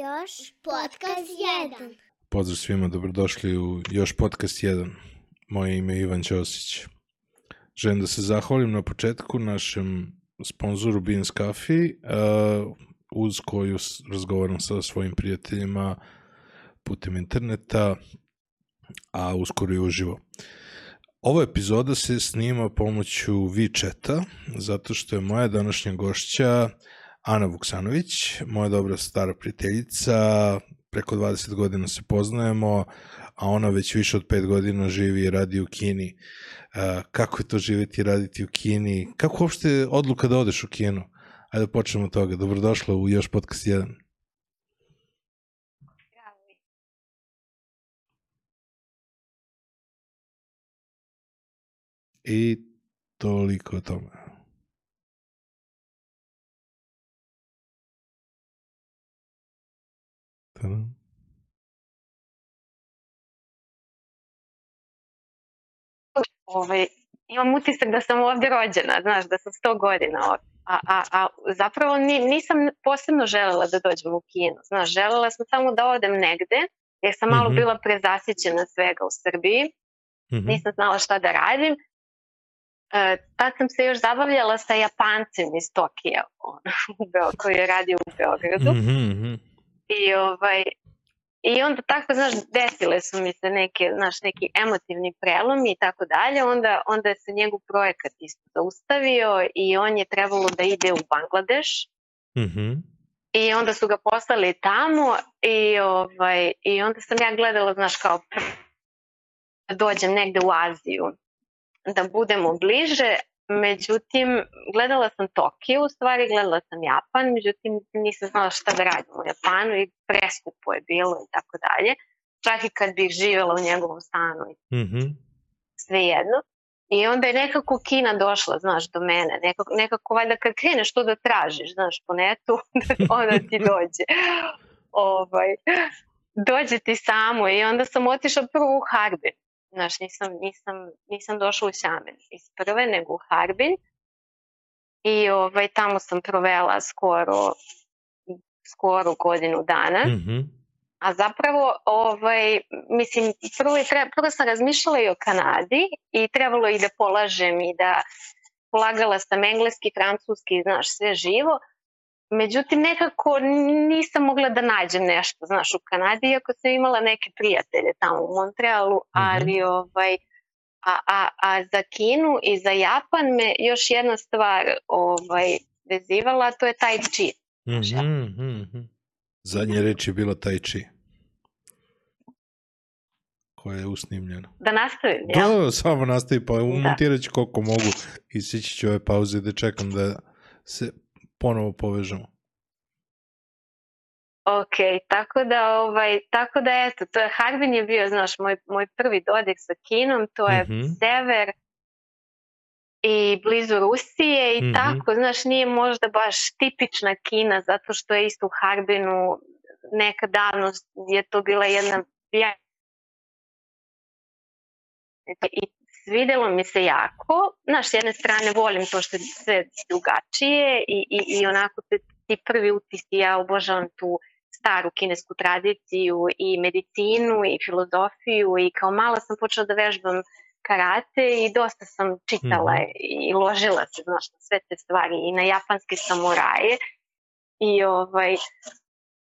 Još podcast 1. Pozdrav svima, dobrodošli u Još podcast 1. Moje ime je Ivan Ćosić. Želim da se zahvalim na početku našem sponzoru Beans Coffee, uh, uz koju razgovaram sa svojim prijateljima putem interneta, a uskoro i uživo. Ova epizoda se snima pomoću WeChata, zato što je moja današnja gošća Ana Vuksanović, moja dobra stara prijateljica, preko 20 godina se poznajemo, a ona već više od 5 godina živi i radi u Kini. Uh, kako je to živeti i raditi u Kini? Kako uopšte odluka da odeš u Kinu? Ajde počnemo od toga. Dobrodošla u Još podcast 1. I toliko o tome. Tadam. ovaj, imam utisak da sam ovde rođena, znaš, da sam 100 godina ovde. A, a, a zapravo ni, nisam posebno želela da dođem u kino. Znaš, želela sam samo da odem negde, jer sam malo Mhm. bila prezasićena svega u Srbiji. Mhm. Nisam znala šta da radim. E, tad sam se još zabavljala sa Japancem iz Tokija, on, koji je radio u Beogradu. Mhm, mhm. I ovaj I onda tako, znaš, desile su mi se neke, znaš, neki emotivni prelomi i tako dalje, onda, onda se njegov projekat isto zaustavio i on je trebalo da ide u Bangladeš Mhm. i onda su ga poslali tamo i, ovaj, i onda sam ja gledala, znaš, kao da dođem negde u Aziju, da budemo bliže, međutim, gledala sam Tokio, u stvari gledala sam Japan, međutim nisam znala šta da radim u Japanu i preskupo je bilo i tako dalje. Čak i kad bih živjela u njegovom stanu i Mhm. svejedno. I onda je nekako Kina došla, znaš, do mene. Nekako, nekako valjda kad kreneš to da tražiš, znaš, po netu, onda ti dođe. ovaj, dođe ti samo i onda sam otišla prvo u Harbin. Znaš, nisam, nisam, nisam došla u Xiamen iz prve, nego u Harbin. I ovaj, tamo sam provela skoro, skoro godinu dana. Mhm. A zapravo, ovaj, mislim, prvo, je tre, prvo sam razmišljala i o Kanadi i trebalo i da polažem i da polagala sam engleski, francuski, znaš, sve živo. Međutim, nekako nisam mogla da nađem nešto, znaš, u Kanadi, iako sam imala neke prijatelje tamo u Montrealu, ali ovaj, a, a, a za Kinu i za Japan me još jedna stvar ovaj, vezivala, to je Tai Chi. Mhm, mhm, mhm. Zadnja reč je bila Tai Chi. Koja je usnimljena. Da nastavim, Da, jel? da, samo nastavi, pa umontirat ću koliko mogu i sići ću ove pauze da čekam da se ponovo povežemo. Ok, tako da, ovaj, tako da eto, to je, Harbin je bio, znaš, moj, moj prvi dodik sa Kinom, to je Mhm. sever i blizu Rusije i Mhm. tako, znaš, nije možda baš tipična Kina, zato što je isto u Harbinu nekad davno je to bila jedna i svidelo mi se jako. Znaš, s jedne strane volim to što je sve drugačije i, i, i onako te, ti prvi utisci, ja obožavam tu staru kinesku tradiciju i medicinu i filozofiju i kao mala sam počela da vežbam karate i dosta sam čitala Mhm. i ložila se znaš, na sve te stvari i na japanske samuraje i ovaj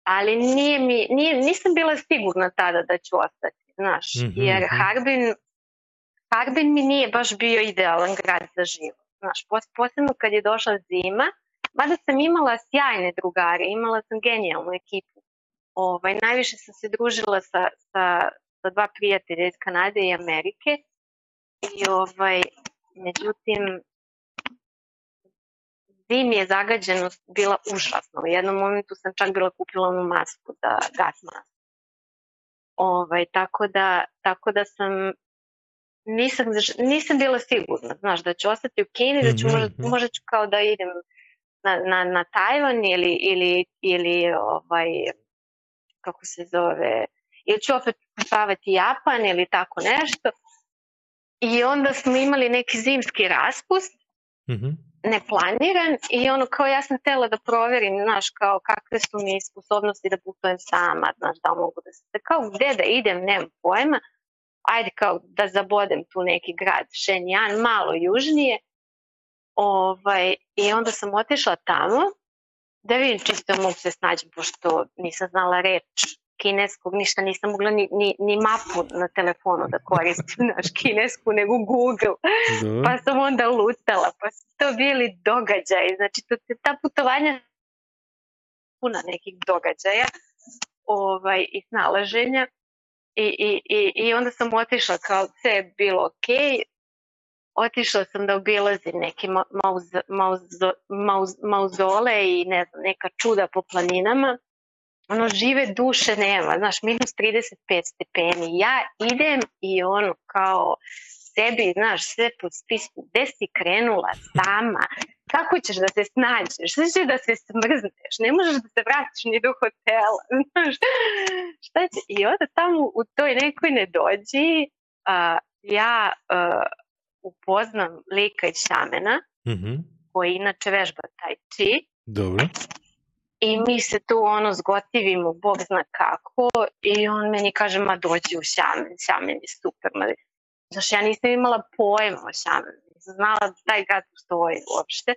ali nije mi, nije, nisam bila sigurna tada da ću ostati, znaš, Mhm, jer mhm. Harbin, Harbin mi nije baš bio idealan grad za život, znaš, pos, posebno kad je došla zima, mada sam imala sjajne drugare, imala sam genijalnu ekipu, ovaj, najviše sam se družila sa, sa, sa dva prijatelja iz Kanade i Amerike i ovaj, međutim, zimi je zagađenost bila užasna. U jednom momentu sam čak bila kupila onu masku za gas masku. Ovaj, tako, da, tako da sam nisam, nisam bila sigurna, znaš, da ću ostati u Kini, da ću Mhm, možda, mhm. možda ću kao da idem na, na, na Tajvan ili, ili, ili ovaj, kako se zove, ili ću opet putovati Japan ili tako nešto. I onda smo imali neki zimski raspust Mhm. neplaniran i ono kao ja sam htela da proverim, znaš, kao kakve su mi sposobnosti da putujem sama, znaš, da mogu da se, kao gde da idem, nemam pojma, ajde kao da zabodem tu neki grad, Šenjan, malo južnije, ovaj, i onda sam otišla tamo, da vidim čisto mogu se snaći, pošto nisam znala reč kineskog, ništa nisam mogla ni, ni, ni mapu na telefonu da koristim, naš kinesku, nego Google. Dobro. Pa sam onda lutala, pa su to bili događaji, znači to, ta putovanja puna nekih događaja ovaj, i snalaženja i, i, i, i onda sam otišla kao sve je bilo okay. otišla sam da obilazim neke mauz, mauz, mauz, mauzole i ne znam, neka čuda po planinama. Ono žive duše nema, znaš, minus 35 stepeni, ja idem i ono kao sebi, znaš, sve po spisku, gde si krenula sama, kako ćeš da se snađeš, šta ćeš da se smrzneš, ne možeš da se vratiš ni do hotela, znaš, šta će, i onda tamo u toj nekoj nedođi a, ja a, upoznam lika iz Šamena, Mm -hmm. koji inače vežba taj chi, Dobro. I mi se tu ono zgotivimo, Bog zna kako, i on meni kaže, ma dođi u Šamen, Šamen je super. Ma, znaš, ja nisam imala pojma o Šamenu, znala da taj grad postoji uopšte.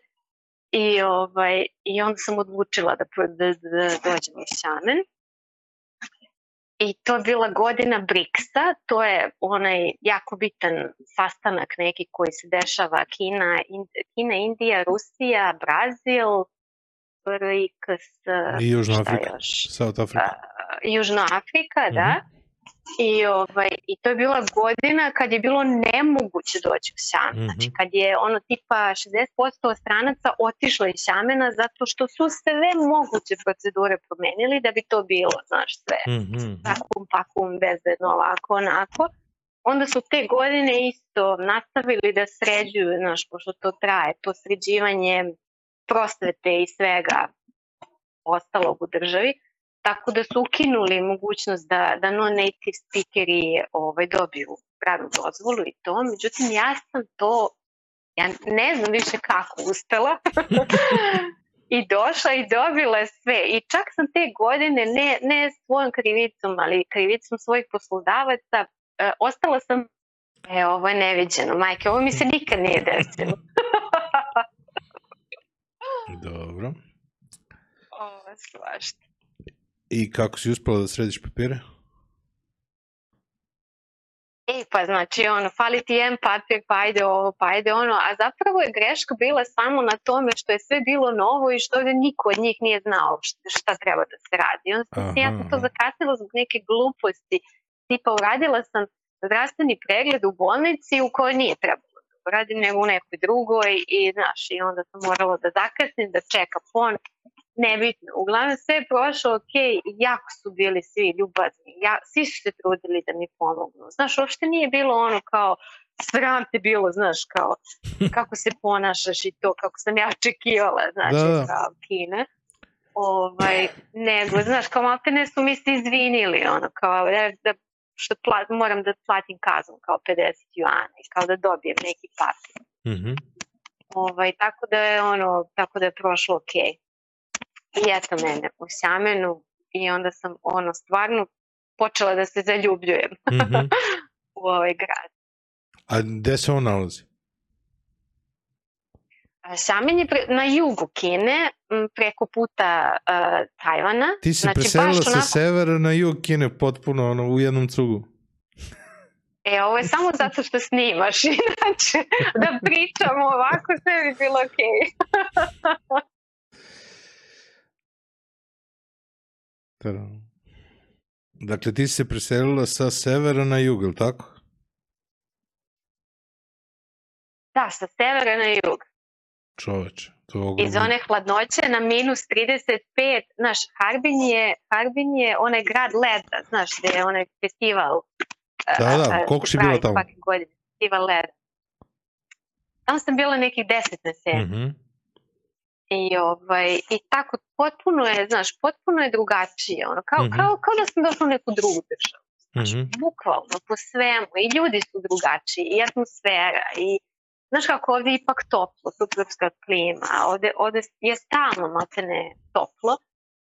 I, ovaj, I onda sam odlučila da, da, da dođem u Šamen. I to je bila godina BRICS-a, to je onaj jako bitan sastanak neki koji se dešava Kina, Kina Indija, Rusija, Brazil, BRICS, I Južna Afrika. South Africa. Uh, Južna Afrika, Mhm. da. I, ovaj, I to je bila godina kad je bilo nemoguće doći u Šamen. Znači Mhm. kad je ono tipa 60% stranaca otišlo iz Šamena zato što su sve moguće procedure promenili da bi to bilo, znaš, sve Mhm. takum, pakum, bezbedno, ovako, onako. Onda su te godine isto nastavili da sređuju, znaš, pošto to traje, to sređivanje prosvete i svega ostalog u državi, tako da su ukinuli mogućnost da, da non-native speakeri ovaj, dobiju pravnu dozvolu i to, međutim ja sam to, ja ne znam više kako uspela, i došla i dobila sve i čak sam te godine ne, ne svojom krivicom, ali krivicom svojih poslodavaca, e, ostala sam, e, ovo je neviđeno, majke, ovo mi se nikad nije desilo. Dobro. Ovo je svašta. I kako si uspela da središ papire? E, pa znači, ono, fali ti jedan papir, pa ajde ovo, pa ajde ono, a zapravo je greška bila samo na tome što je sve bilo novo i što ovde niko od njih nije znao šta, treba da se radi. Onda sam ja sam to zakasnila zbog neke gluposti, tipa uradila sam zdravstveni pregled u bolnici u kojoj nije trebalo da uradim, nego u nekoj drugoj i znaš, i onda sam morala da zakasnim, da čeka fon, nebitno. Uglavnom sve je prošlo ok, jako su bili svi ljubazni, ja, svi su se trudili da mi pomognu. Znaš, uopšte nije bilo ono kao, sram te bilo, znaš, kao, kako se ponašaš i to, kako sam ja očekivala, znači, Da, kao Kine. Ovaj, nego, znaš, kao malte ne su mi se izvinili, ono, kao, da, da što pla, moram da platim kaznu, kao 50 juana, i kao da dobijem neki papir. Mhm. Ovaj, tako da je ono, tako da je prošlo okej. I eto mene u Sjamenu i onda sam ono stvarno počela da se zaljubljujem Mhm. u ovaj grad. A gde se on nalazi? A Xiamen je pre, na jugu Kine, preko puta uh, Tajvana. Ti si Znači, preselila sa onako- severa na jug Kine potpuno ono, u jednom cugu. E, ovo je samo zato što snimaš, inače da pričamo ovako sve bi bilo okej. Tada. Dakle, ti si se preselila sa severa na jug, ili tako? Da, sa severa na jug. Čoveče, to je Iz ogromno. one hladnoće na minus 35, znaš, Harbin je, Harbin je onaj grad leda, znaš, gde je onaj festival. Da, da, a, a, koliko si bila tamo? Godine, festival leda. Tamo sam bila nekih 10 meseci. Mhm. I, ovaj, I tako, potpuno je, znaš, potpuno je drugačije. Ono, kao, Mhm. kao, kao da sam došla u neku drugu državu. Znaš, Mhm. bukvalno, po svemu. I ljudi su drugačiji, i atmosfera, i znaš kako ovdje je ipak toplo, subtropska klima, ovdje, ovdje je stalno maltene toplo.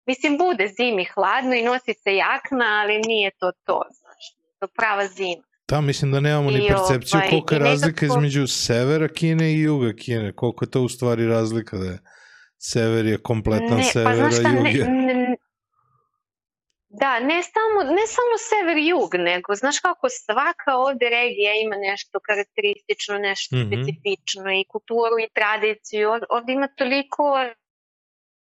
Mislim, bude zimi hladno i nosi se jakna, ali nije to to, znaš, to prava zima. Da, mislim da nemamo ni I percepciju ovaj, koliko je i nekako- razlika između severa Kine i juga Kine. Koliko je to u stvari razlika da je sever je kompletan Ne, sever, pa znaš šta, a jug ne, je... ne- da, ne samo, ne samo sever-jug, nego znaš kako svaka ovde regija ima nešto karakteristično, nešto Mhm. specifično i kulturu i tradiciju. Ov- Ovde ima toliko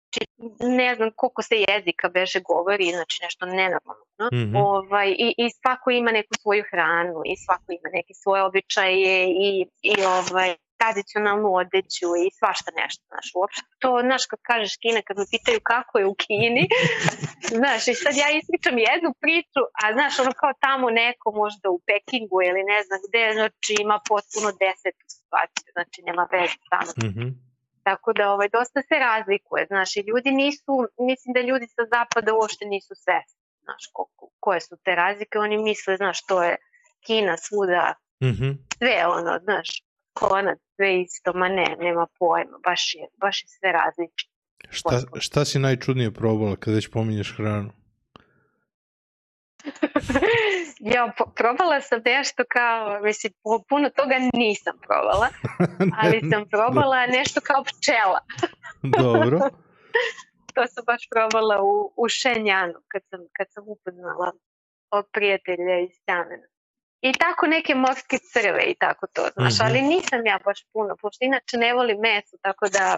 znači, ne znam koliko se jezika beže govori, znači nešto nenormalno. Mhm. Ovaj, i, I svako ima neku svoju hranu i svako ima neke svoje običaje i, i ovaj, tradicionalnu odeću i svašta nešto, znaš, uopšte to, znaš, kad kažeš Kina, kad me pitaju kako je u Kini, znaš, i sad ja ispričam jednu priču, a znaš, ono kao tamo neko možda u Pekingu ili ne znam gde, znači ima potpuno desetu situaciju, znači nema veze tamo. Mhm. Tako da ovaj, dosta se razlikuje, znaš, i ljudi nisu, mislim da ljudi sa zapada uopšte nisu svesni, znaš, ko, ko- koje su te razlike, oni misle, znaš, to je Kina svuda, Mhm. sve ono, znaš, konac, sve isto, ma ne, nema pojma, baš je, baš je sve različito. Šta, šta si najčudnije probala kad već pominješ hranu? ja, po- probala sam nešto kao, mislim, pu- puno toga nisam probala, ali sam probala nešto kao pčela. Dobro. to sam baš probala u, u Šenjanu kad sam, kad sam upoznala od prijatelja iz Sjamena. I tako neke morske crve i tako to, znaš, Mhm. ali nisam ja baš puno, pošto inače ne volim meso, tako da,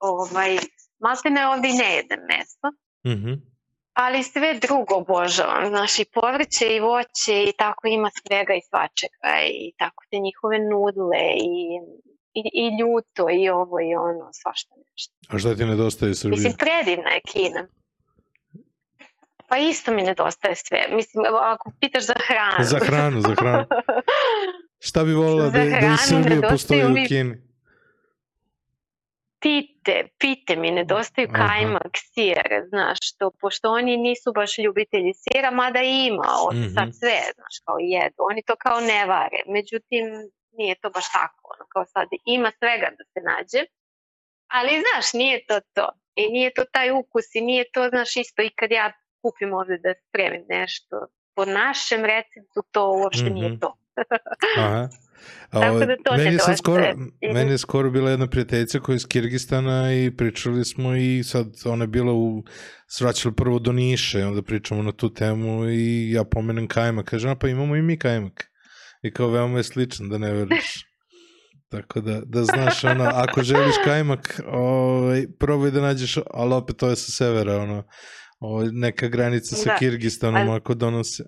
ovaj, maltene ovdje ne jedem meso, Mhm. ali sve drugo obožavam, znaš, i povrće i voće i tako ima svega i svačega i tako te njihove nudle i, i, i ljuto i ovo i ono, svašta nešto. A šta ti nedostaje u Srbiji? Mislim, predivna je Kina. Pa isto mi nedostaje sve. Mislim, ako pitaš za hranu. Za hranu, za hranu. Šta bi volila da, da iz Srbije postoji u Kini? Pite, pite mi nedostaju Aha. kajmak, sir, znaš, to, pošto oni nisu baš ljubitelji sira, mada ima od Mhm. sad sve, znaš, kao jedu. Oni to kao ne vare. Međutim, nije to baš tako, ono, kao sad ima svega da se nađe. Ali, znaš, nije to to. I nije to taj ukus i nije to, znaš, isto i kad ja kupim ovde da spremim nešto po našem receptu, to uopšte Mhm. nije to. Aha. A, Tako da to meni je nedostaje. skoro, meni je skoro bila jedna prijateljica koja je iz Kirgistana i pričali smo i sad ona je bila u svraćala prvo do Niše onda pričamo na tu temu i ja pomenem kajmak. Kaže, a pa imamo i mi kajmak. I kao veoma je sličan, da ne veruješ. Tako da, da znaš, ono, ako želiš kajmak, ovaj, probaj da nađeš, ali opet to je sa severa, ono, ovaj, neka granica sa Da. Kirgistanom ako donose.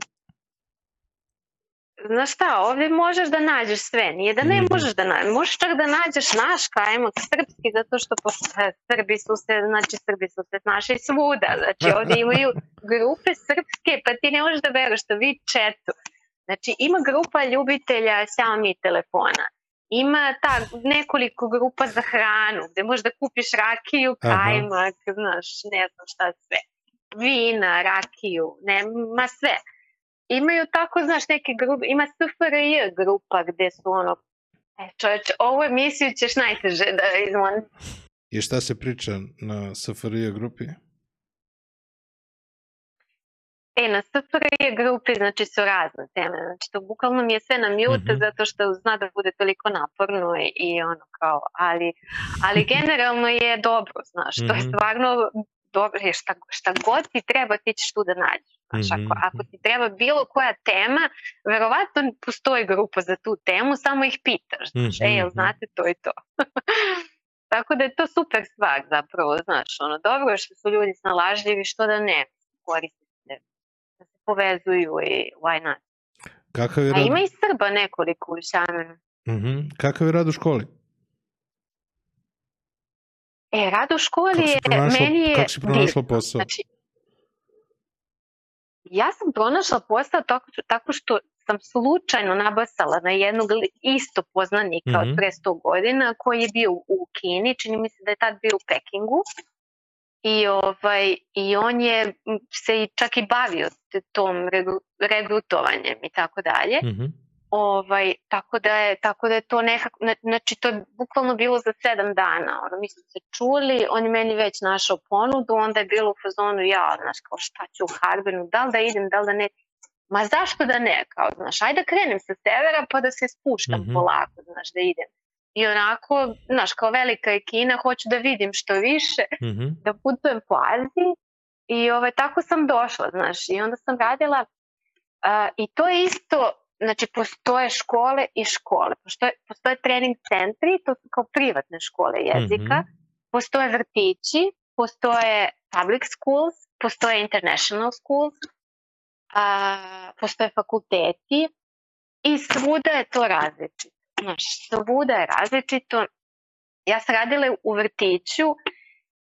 Znaš šta, ovdje možeš da nađeš sve, nije da ne Mhm. možeš da nađeš, možeš čak da nađeš naš kajmak srpski, zato što pošto e, Srbi su se, znači Srbi su se našli svuda, znači ovdje imaju grupe srpske, pa ti ne možeš da veruješ što vi četu. Znači ima grupa ljubitelja Xiaomi telefona, ima ta nekoliko grupa za hranu, gde možeš da kupiš rakiju, Aha. kajmak, znaš, ne znam šta sve, vina, rakiju, nema sve imaju tako, znaš, neke grupe, ima SFRJ grupa gde su ono, e čoveče, ovu emisiju ćeš najteže da izmon. I šta se priča na SFRJ grupi? E, na SFRJ grupi, znači, su razne teme, znači, to bukvalno mi je sve na mute, Mhm. zato što zna da bude toliko naporno i, i ono kao, ali, ali generalno je dobro, znaš, to je Mhm. stvarno dobro, jer šta, šta god ti treba, ti ćeš tu da nađeš. Znaš, ako, Mhm. ako ti treba bilo koja tema, verovatno postoji grupa za tu temu, samo ih pitaš, znaš, Mhm, e, jel mhm. znate to i to. Tako da je to super stvar zapravo, znaš, ono, dobro je što su ljudi snalažljivi, što da ne, koriste se, da se povezuju i why not. Kakav je A rad, ima i Srba nekoliko u Šamenu. Mhm. Kakav je rad u školi? E, rad u školi je, meni je kako si pronašla posao? Znači, ja sam pronašla posao tako, tako što sam slučajno nabasala na jednog isto poznanika Mhm. od pre 100 godina koji je bio u Kini, čini mi se da je tad bio u Pekingu. I, ovaj, I on je se i čak i bavio tom regru- regrutovanjem i tako dalje. Mhm. Ovaj, tako, da je, tako da je to nekako, znači to je bukvalno bilo za sedam dana. Ono, mi smo se čuli, on je meni već našao ponudu, onda je bilo u fazonu ja, znaš, kao šta ću u Harbinu, da li da idem, da li da ne. Ma zašto da ne, kao, znaš, ajde da krenem sa severa pa da se spuštam mm -hmm. polako, znaš, da idem. I onako, znaš, kao velika je Kina, hoću da vidim što više, mm -hmm. da putujem po Aziji. I ovaj, tako sam došla, znaš, i onda sam radila, uh, i to je isto, znači postoje škole i škole, postoje, postoje trening centri, to su kao privatne škole jezika, mm -hmm. postoje vrtići, postoje public schools, postoje international schools, a, postoje fakulteti i svuda je to različito. Znaš, svuda je različito. Ja sam radila u vrtiću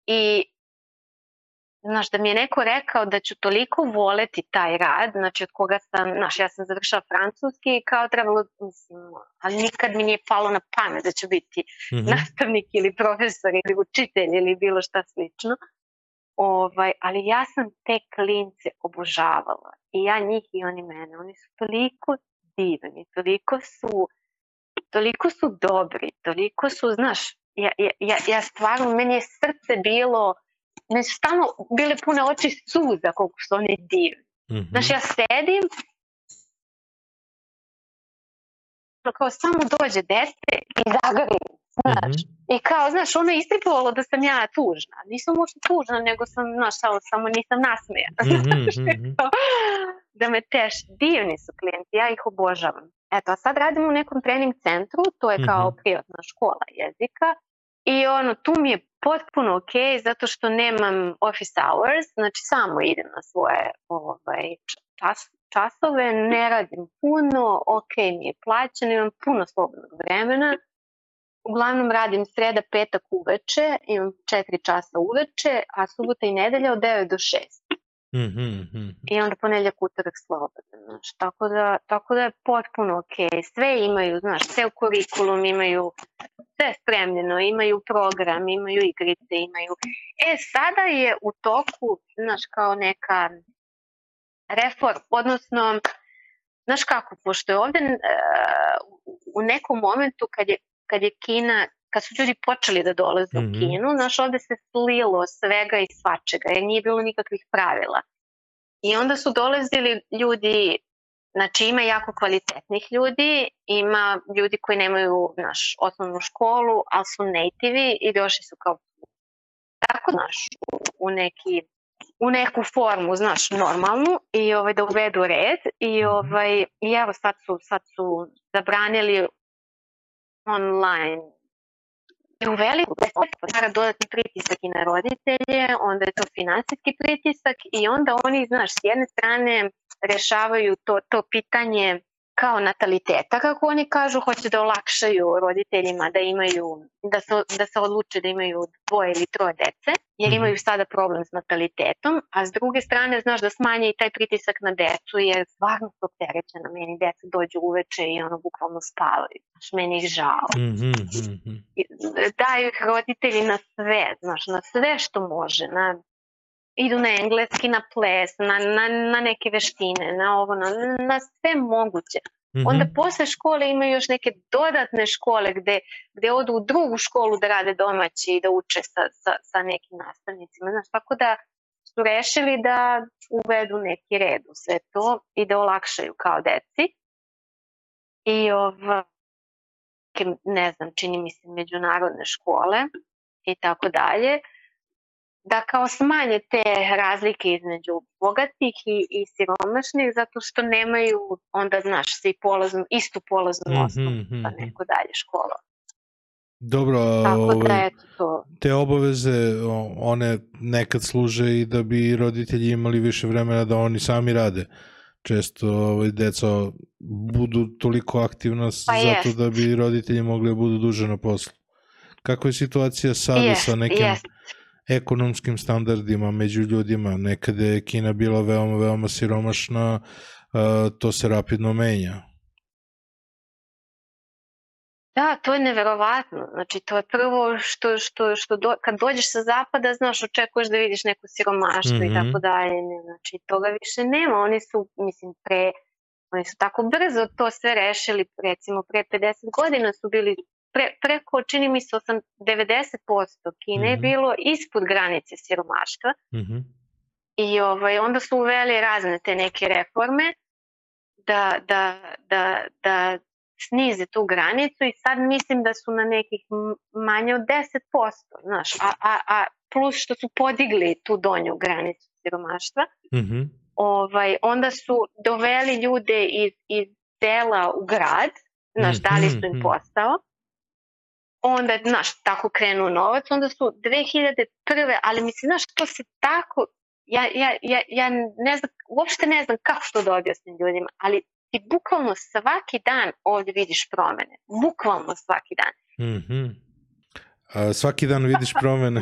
i znaš, da mi je neko rekao da ću toliko voleti taj rad, znači od koga sam, znaš, ja sam završala francuski i kao trebalo, mislim, ali nikad mi nije palo na pamet da ću biti mm -hmm. nastavnik ili profesor ili učitelj ili bilo šta slično. Ovaj, ali ja sam te klince obožavala i ja njih i oni mene. Oni su toliko divni, toliko su, toliko su dobri, toliko su, znaš, ja, ja, ja stvarno, meni je srce bilo me su stalno bile pune oči suza koliko su oni divni. Mm -hmm. Znaš, ja sedim kao samo dođe dete i zagrim, znaš. Mm -hmm. I kao, znaš, ono je istripovalo da sam ja tužna. Nisam uopšte tužna, nego sam, znaš, samo, samo nisam nasmejana. Mm -hmm. da me teš, divni su klijenti, ja ih obožavam. Eto, a sad radim u nekom trening centru, to je kao mm -hmm. privatna škola jezika I ono, tu mi je potpuno ok, zato što nemam office hours, znači samo idem na svoje ovaj, čas, časove, ne radim puno, ok mi je plaćeno, imam puno slobodnog vremena. Uglavnom radim sreda, petak uveče, imam 4 časa uveče, a subota i nedelja od 9 do 6. Mm -hmm. I onda ponedljak utorak slobodan, znaš, tako da, tako da je potpuno ok. Sve imaju, znaš, ceo kurikulum imaju sve spremljeno, imaju program, imaju igrice, imaju... E, sada je u toku, znaš, kao neka reform, odnosno, znaš kako, pošto je ovde uh, u nekom momentu kad je, kad je Kina kad su ljudi počeli da dolaze mm -hmm. u mhm. Kinu, znaš, ovde se slilo svega i svačega, jer nije bilo nikakvih pravila. I onda su dolazili ljudi Znači ima jako kvalitetnih ljudi, ima ljudi koji nemaju naš osnovnu školu, ali su nativi i došli su kao tako naš u neki u neku formu, znaš, normalnu i ovaj da uvedu red i mhm. ovaj i evo sad su sad su zabranili online uveli stvara dodatni pritisak i na roditelje, onda je to finansijski pritisak i onda oni, znaš, s jedne strane rešavaju to, to pitanje kao nataliteta, kako oni kažu, hoće da olakšaju roditeljima da imaju, da se, da se odluče da imaju dvoje ili troje dece, jer mhm. imaju sada problem s natalitetom, a s druge strane, znaš, da smanje i taj pritisak na decu, jer stvarno su opterećena, meni deca dođu uveče i ono bukvalno spavaju, znaš, meni ih žao. Mm -hmm. Daju ih roditelji na sve, znaš, na sve što može, na idu na engleski, na ples, na, na, na neke veštine, na ovo, na, na sve moguće. Mm -hmm. Onda posle škole imaju još neke dodatne škole gde, gde odu u drugu školu da rade domaći i da uče sa, sa, sa nekim nastavnicima. Znaš, tako da su rešili da uvedu neki red u sve to i da olakšaju kao deci. I ova, ne znam, čini mi se međunarodne škole i tako dalje da kao smanje te razlike između bogatih i, i siromašnih zato što nemaju onda znaš svi polaznu, istu polaznu mm osnovu mm -hmm. pa neko dalje škola. Dobro, Tako da, ovaj, to. te obaveze, one nekad služe i da bi roditelji imali više vremena da oni sami rade. Često ovaj, deca budu toliko aktivna pa zato jest. da bi roditelji mogli da budu duže na poslu. Kakva je situacija sada jest, sa nekim jest ekonomskim standardima među ljudima. Nekada je Kina bila veoma, veoma siromašna, to se rapidno menja. Da, to je neverovatno. Znači, to je prvo što, što, što do, kad dođeš sa zapada, znaš, očekuješ da vidiš neko siromaštvo mm -hmm. i mhm. tako dalje. Znači, toga više nema. Oni su, mislim, pre Oni su tako brzo to sve rešili, recimo pre 50 godina su bili pre, preko, čini mi se, 8, 90% Kine je Mhm. bilo ispod granice siromaštva Mhm. i ovaj, onda su uveli razne te neke reforme da, da, da, da snize tu granicu i sad mislim da su na nekih manje od 10%, znaš, a, a, a plus što su podigli tu donju granicu siromaštva, Mhm. ovaj, onda su doveli ljude iz, iz sela u grad, znaš, dali su im Mhm. posao, onda, znaš, tako krenuo novac, onda su 2001. ali mislim, znaš, to se tako, ja, ja, ja, ja ne znam, uopšte ne znam kako to da objasnim ljudima, ali ti bukvalno svaki dan ovde vidiš promene. Bukvalno svaki dan. Mhm. A, svaki dan vidiš promene.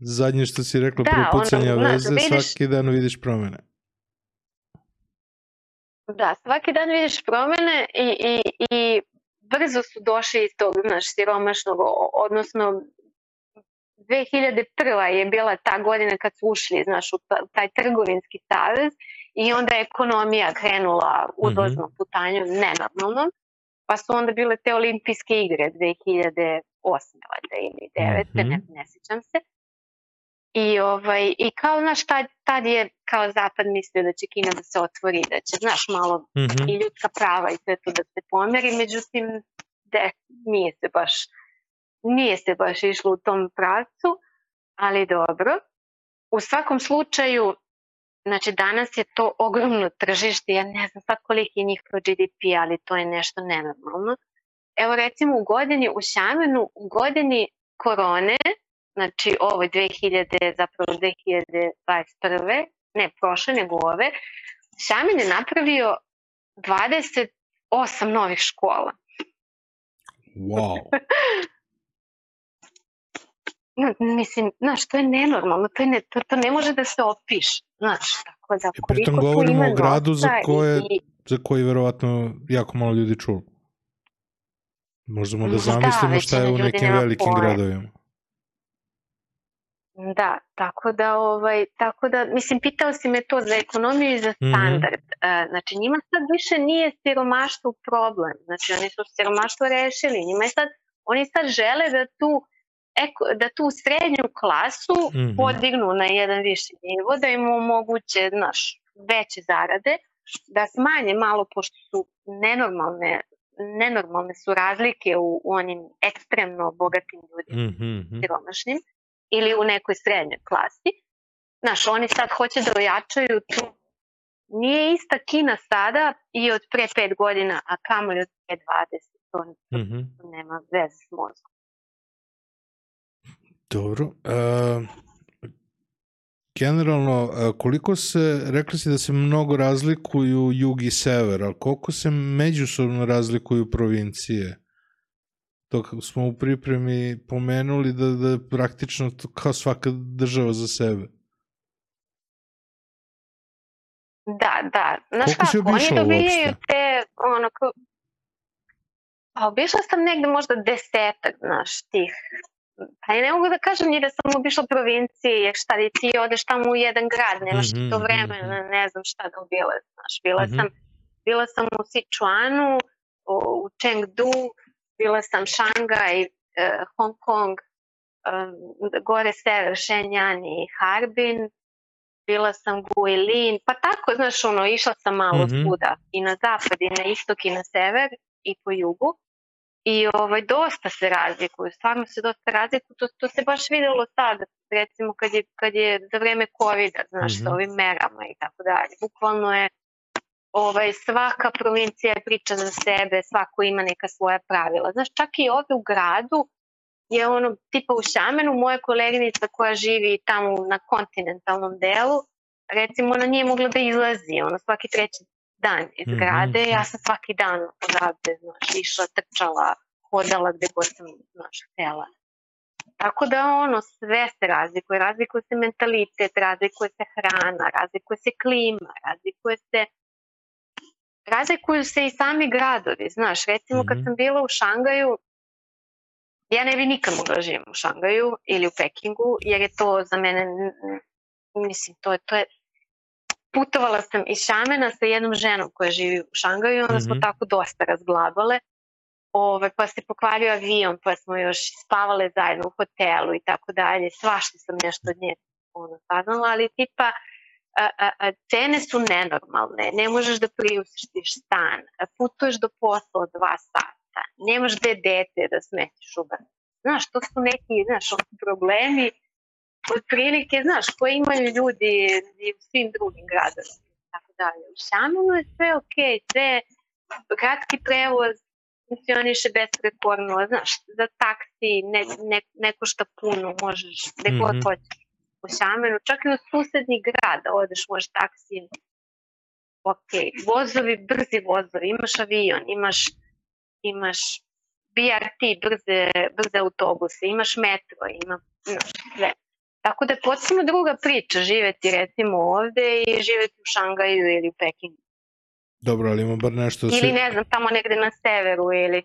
Zadnje što si rekla Da, pre ono, pucanja znaš, veze, vidiš- svaki dan vidiš promene. Da, svaki dan vidiš promene i, i, i brzo su došli iz tog, znaš, siromašnog, odnosno 2001. je bila ta godina kad su ušli, znaš, u ta- taj trgovinski savez i onda je ekonomija krenula uzlaznom putanjom nenormalnom, pa su onda bile te olimpijske igre 2008. valjda ili 9. Mhm. ne, ne sjećam se. I, ovaj, I kao, znaš, tad, tad je kao zapad mislio da će Kina da se otvori, da će, znaš, malo Mhm. i ljudska prava i sve to da se pomeri, međutim, de, nije se baš nije se baš išlo u tom pravcu, ali dobro. U svakom slučaju, znači danas je to ogromno tržište, ja ne znam sad koliki je njihov GDP, ali to je nešto nenormalno. Evo recimo u godini, u Šamenu, u godini korone, znači ovoj 2000, zapravo 2021. ne prošle, nego ove, Šamen je napravio 28 novih škola. Wow. No, mislim, znaš, to je nenormalno, to, je ne, to, to ne može da se opiše, znaš, tako da koliko pritom govorimo o gradu za koje- i, Za koji verovatno jako malo ljudi čulo. Možemo da Da, zamislimo šta je u nekim velikim pojma. gradovima. Da, tako da, ovaj, tako da, mislim, pitao si me to za ekonomiju i za Mhm. standard. E, znači, njima sad više nije siromaštvo problem. Znači, oni su siromaštvo rešili. Njima je sad, oni sad žele da tu, eko, da tu srednju klasu Mhm. podignu na jedan viši nivo, da im omoguće, znaš, veće zarade, da smanje malo, pošto su nenormalne, nenormalne su razlike u, u onim ekstremno bogatim ljudima Mhm, mhm. siromašnim ili u nekoj srednjoj klasi. Znaš, oni sad hoće da ojačaju tu. Nije ista Kina sada i od pre pet godina, a kamoli od pre 20. To, Mhm. to nema veze s mozgom. Dobro. Uh, generalno, koliko se, rekli si da se mnogo razlikuju jug i sever, ali koliko se međusobno razlikuju provincije? Dok smo u pripremi pomenuli da, da je praktično to kao svaka država za sebe. Da, da. Znaš Koliko kako, oni dobijaju uopšte? te, ono, kao... Pa obišla sam negde možda desetak, znaš, tih Pa ja ne mogu da kažem ni da sam obišla provincije, jer šta li ti odeš tamo u jedan grad, nemaš mm to mhm, vremena, mhm. ne znam šta da obilaz, znaš. Bila, Mhm. sam, bila sam u Sichuanu, u Chengdu, bila sam Šangaj, eh, Hong Kong, um, gore sever, Shenyang i Harbin, bila sam Guilin, pa tako, znaš, ono, išla sam malo Mhm. svuda, i na zapad, i na istok, i na sever, i po jugu. I ovaj, dosta se razlikuju, stvarno se dosta razlikuju, to, to se baš videlo sad, recimo kad je, kad je za vreme COVID-a, znaš, Mhm. sa ovim merama i tako dalje. Bukvalno je ovaj, svaka provincija je priča za sebe, svako ima neka svoja pravila. Znaš, čak i ovde u gradu je ono, tipa u Šamenu, moja koleginica koja živi tamo na kontinentalnom delu, recimo ona nije mogla da izlazi, ono svaki treći dan iz Mhm. grade, ja sam svaki dan odavde, znaš, išla, trčala, hodala gde god sam, znaš, htela. Tako da ono, sve se razlikuje, razlikuje se mentalitet, razlikuje se hrana, razlikuje se klima, razlikuje se razlikuju se i sami gradovi, znaš, recimo kad Mhm. sam bila u Šangaju, ja ne bi nikad mogla da živim u Šangaju ili u Pekingu, jer je to za mene, mislim, to je, to je putovala sam iz Šamena sa jednom ženom koja živi u Šangaju i onda smo Mhm. tako dosta razglabale. Ove, pa se pokvario avion, pa smo još spavale zajedno u hotelu i tako dalje. Svašta sam nešto od nje ono, saznala, ali tipa a, a, a, cene su nenormalne. Ne možeš da priuštiš stan. Putuješ do posla dva sata. Nemaš gde dete da smestiš u vrtu. Znaš, to su neki, znaš, problemi od prilike, znaš, koje imaju ljudi i u svim drugim gradovima. Tako dalje. U Šamenu je sve okej, sve gradski prevoz funkcioniše besprekorno, znaš, za taksi ne, ne, ne košta puno, možeš gde god Mhm. hoćeš u Šamenu, čak i u susedni grad da odeš, možeš taksijem. Ok, vozovi, brzi vozovi, imaš avion, imaš, imaš BRT, brze, brze autobuse, imaš metro, ima znaš, sve. Tako da je potpuno druga priča živeti recimo ovde i živeti u Šangaju ili u Pekingu. Dobro, ali ima bar nešto Ili ne znam, tamo negde na severu ili...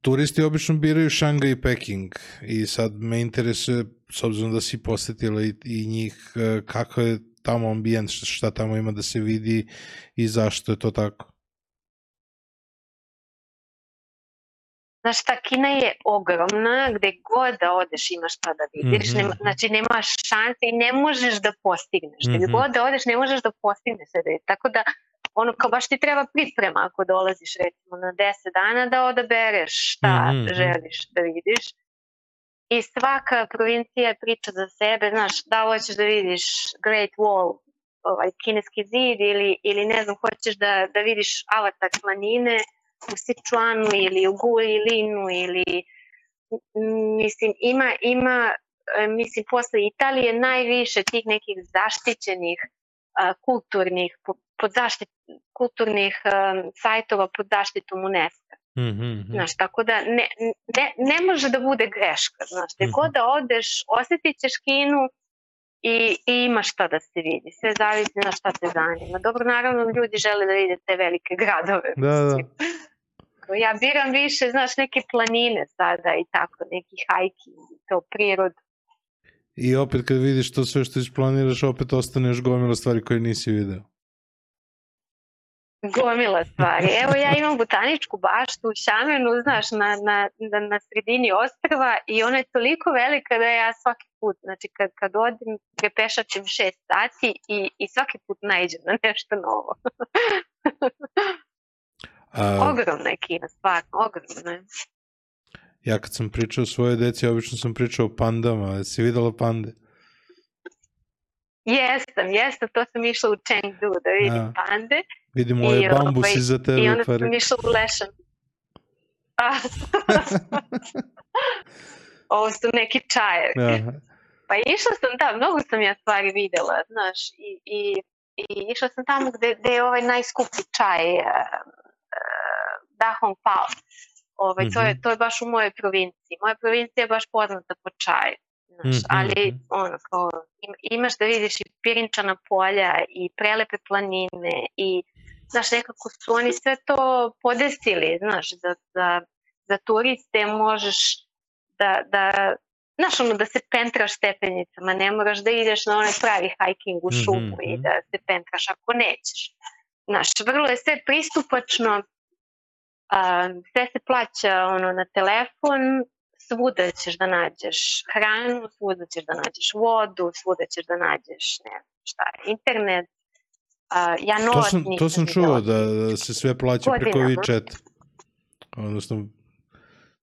Turisti obično biraju Šangaj i Peking i sad me interesuje, s obzirom da si posetila i, i njih, e, kakav je tamo ambijent, šta, tamo ima da se vidi i zašto je to tako. Znaš šta, Kina je ogromna, gde god da odeš imaš šta da vidiš, Mhm. nema, znači nemaš šanse i ne možeš da postigneš. Gde Mhm. god da odeš ne možeš da postigneš sve. Tako da, ono kao baš ti treba priprema ako dolaziš recimo na 10 dana da odabereš šta Mhm, mhm. želiš da vidiš. I svaka provincija je priča za sebe, znaš, da hoćeš da vidiš Great Wall, ovaj, kineski zid ili, ili ne znam, hoćeš da, da vidiš avatar planine, u Sichuanu ili u Guilinu ili mislim ima ima e, mislim posle Italije najviše tih nekih zaštićenih kulturnih po- pod zaštit kulturnih sajtova pod zaštitom UNESCO. Mhm, mhm. Znaš, tako da ne, ne, ne može da bude greška, znaš, gde Mhm. god da odeš, osetit ćeš Kinu i, i ima šta da se vidi, sve zavisi na šta te zanima. Dobro, naravno, ljudi žele da vide te velike gradove, Da, da. Ja biram više, znaš, neke planine sada i tako, neki hiking, to prirodu. I opet kad vidiš to sve što isplaniraš, opet ostane još gomila stvari koje nisi video. Gomila stvari. Evo ja imam botaničku baštu u Šamenu, znaš, na, na, na, na sredini ostrava i ona je toliko velika da ja svaki put, znači kad, kad odim, prepešačim šest sati i, i svaki put najđem na nešto novo. A, Ogromna je Kina, stvarno, ogromna je. Ja kad sam pričao o svojoj deci, obično sam pričao o pandama. Jesi videla pande? Jesam, jesam, to sam išla u Chengdu da vidim A. pande Vidimo ove I, bambusi ovaj, za tebe. i onda pa sam išla u Lešan. Ovo su neki čajevi. Aha. Pa išla sam da, mnogo sam ja stvari videla, znaš, i, i, i išla sam tamo gde, gde je ovaj najskuplji čaj, uh, uh, Dahong Pao. Ovaj, to, je, Mhm. to je baš u mojoj provinciji. Moja provincija je baš poznata po čaju. Znaš, Mhm, ali mhm. ono, kao, im, imaš da vidiš i pirinčana polja i prelepe planine i znaš, nekako su oni sve to podesili, znaš, za, za, za turiste možeš da, da znaš, ono, da se pentraš stepenicama, ne moraš da ideš na onaj pravi hiking u Mhm, šumu i mhm. da se pentraš ako nećeš. Znaš, vrlo je sve pristupačno, a, sve se plaća ono, na telefon, svuda ćeš da nađeš hranu, svuda ćeš da nađeš vodu, svuda ćeš da nađeš, ne znam šta je, internet. A, ja To sam, to sam čuo da, da se sve plaća preko Godinama. WeChat. Odnosno,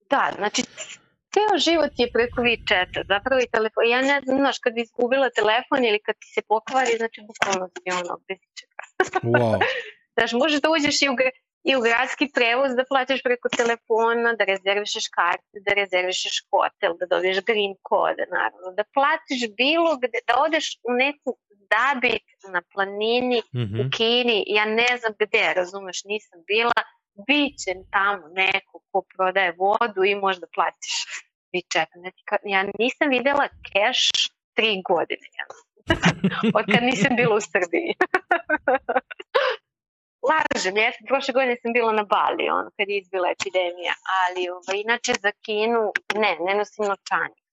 Da, znači ceo život je preko WeChata, zapravo i telefon. Ja ne znam, znaš, kad bi izgubila telefon ili kad ti se pokvari, znači bukvalno si ono, bez čega. wow. Znaš, možeš da uđeš i u, i u gradski prevoz, da plaćaš preko telefona, da rezervišeš karte, da rezervišeš hotel, da dobiješ green kode, naravno, da platiš bilo gde, da odeš u neku zabit na planini Mhm. u Kini, ja ne znam gde, razumeš, nisam bila, biće tamo neko ko prodaje vodu i možda platiš. Znači, ka- ja nisam videla cash tri godine, ja. od kad nisam bila u Srbiji. Lažem, ja sam, prošle godine sam bila na Bali, ono, kad je izbila epidemija, ali ovaj, inače za Kinu, ne, ne nosim novčanik.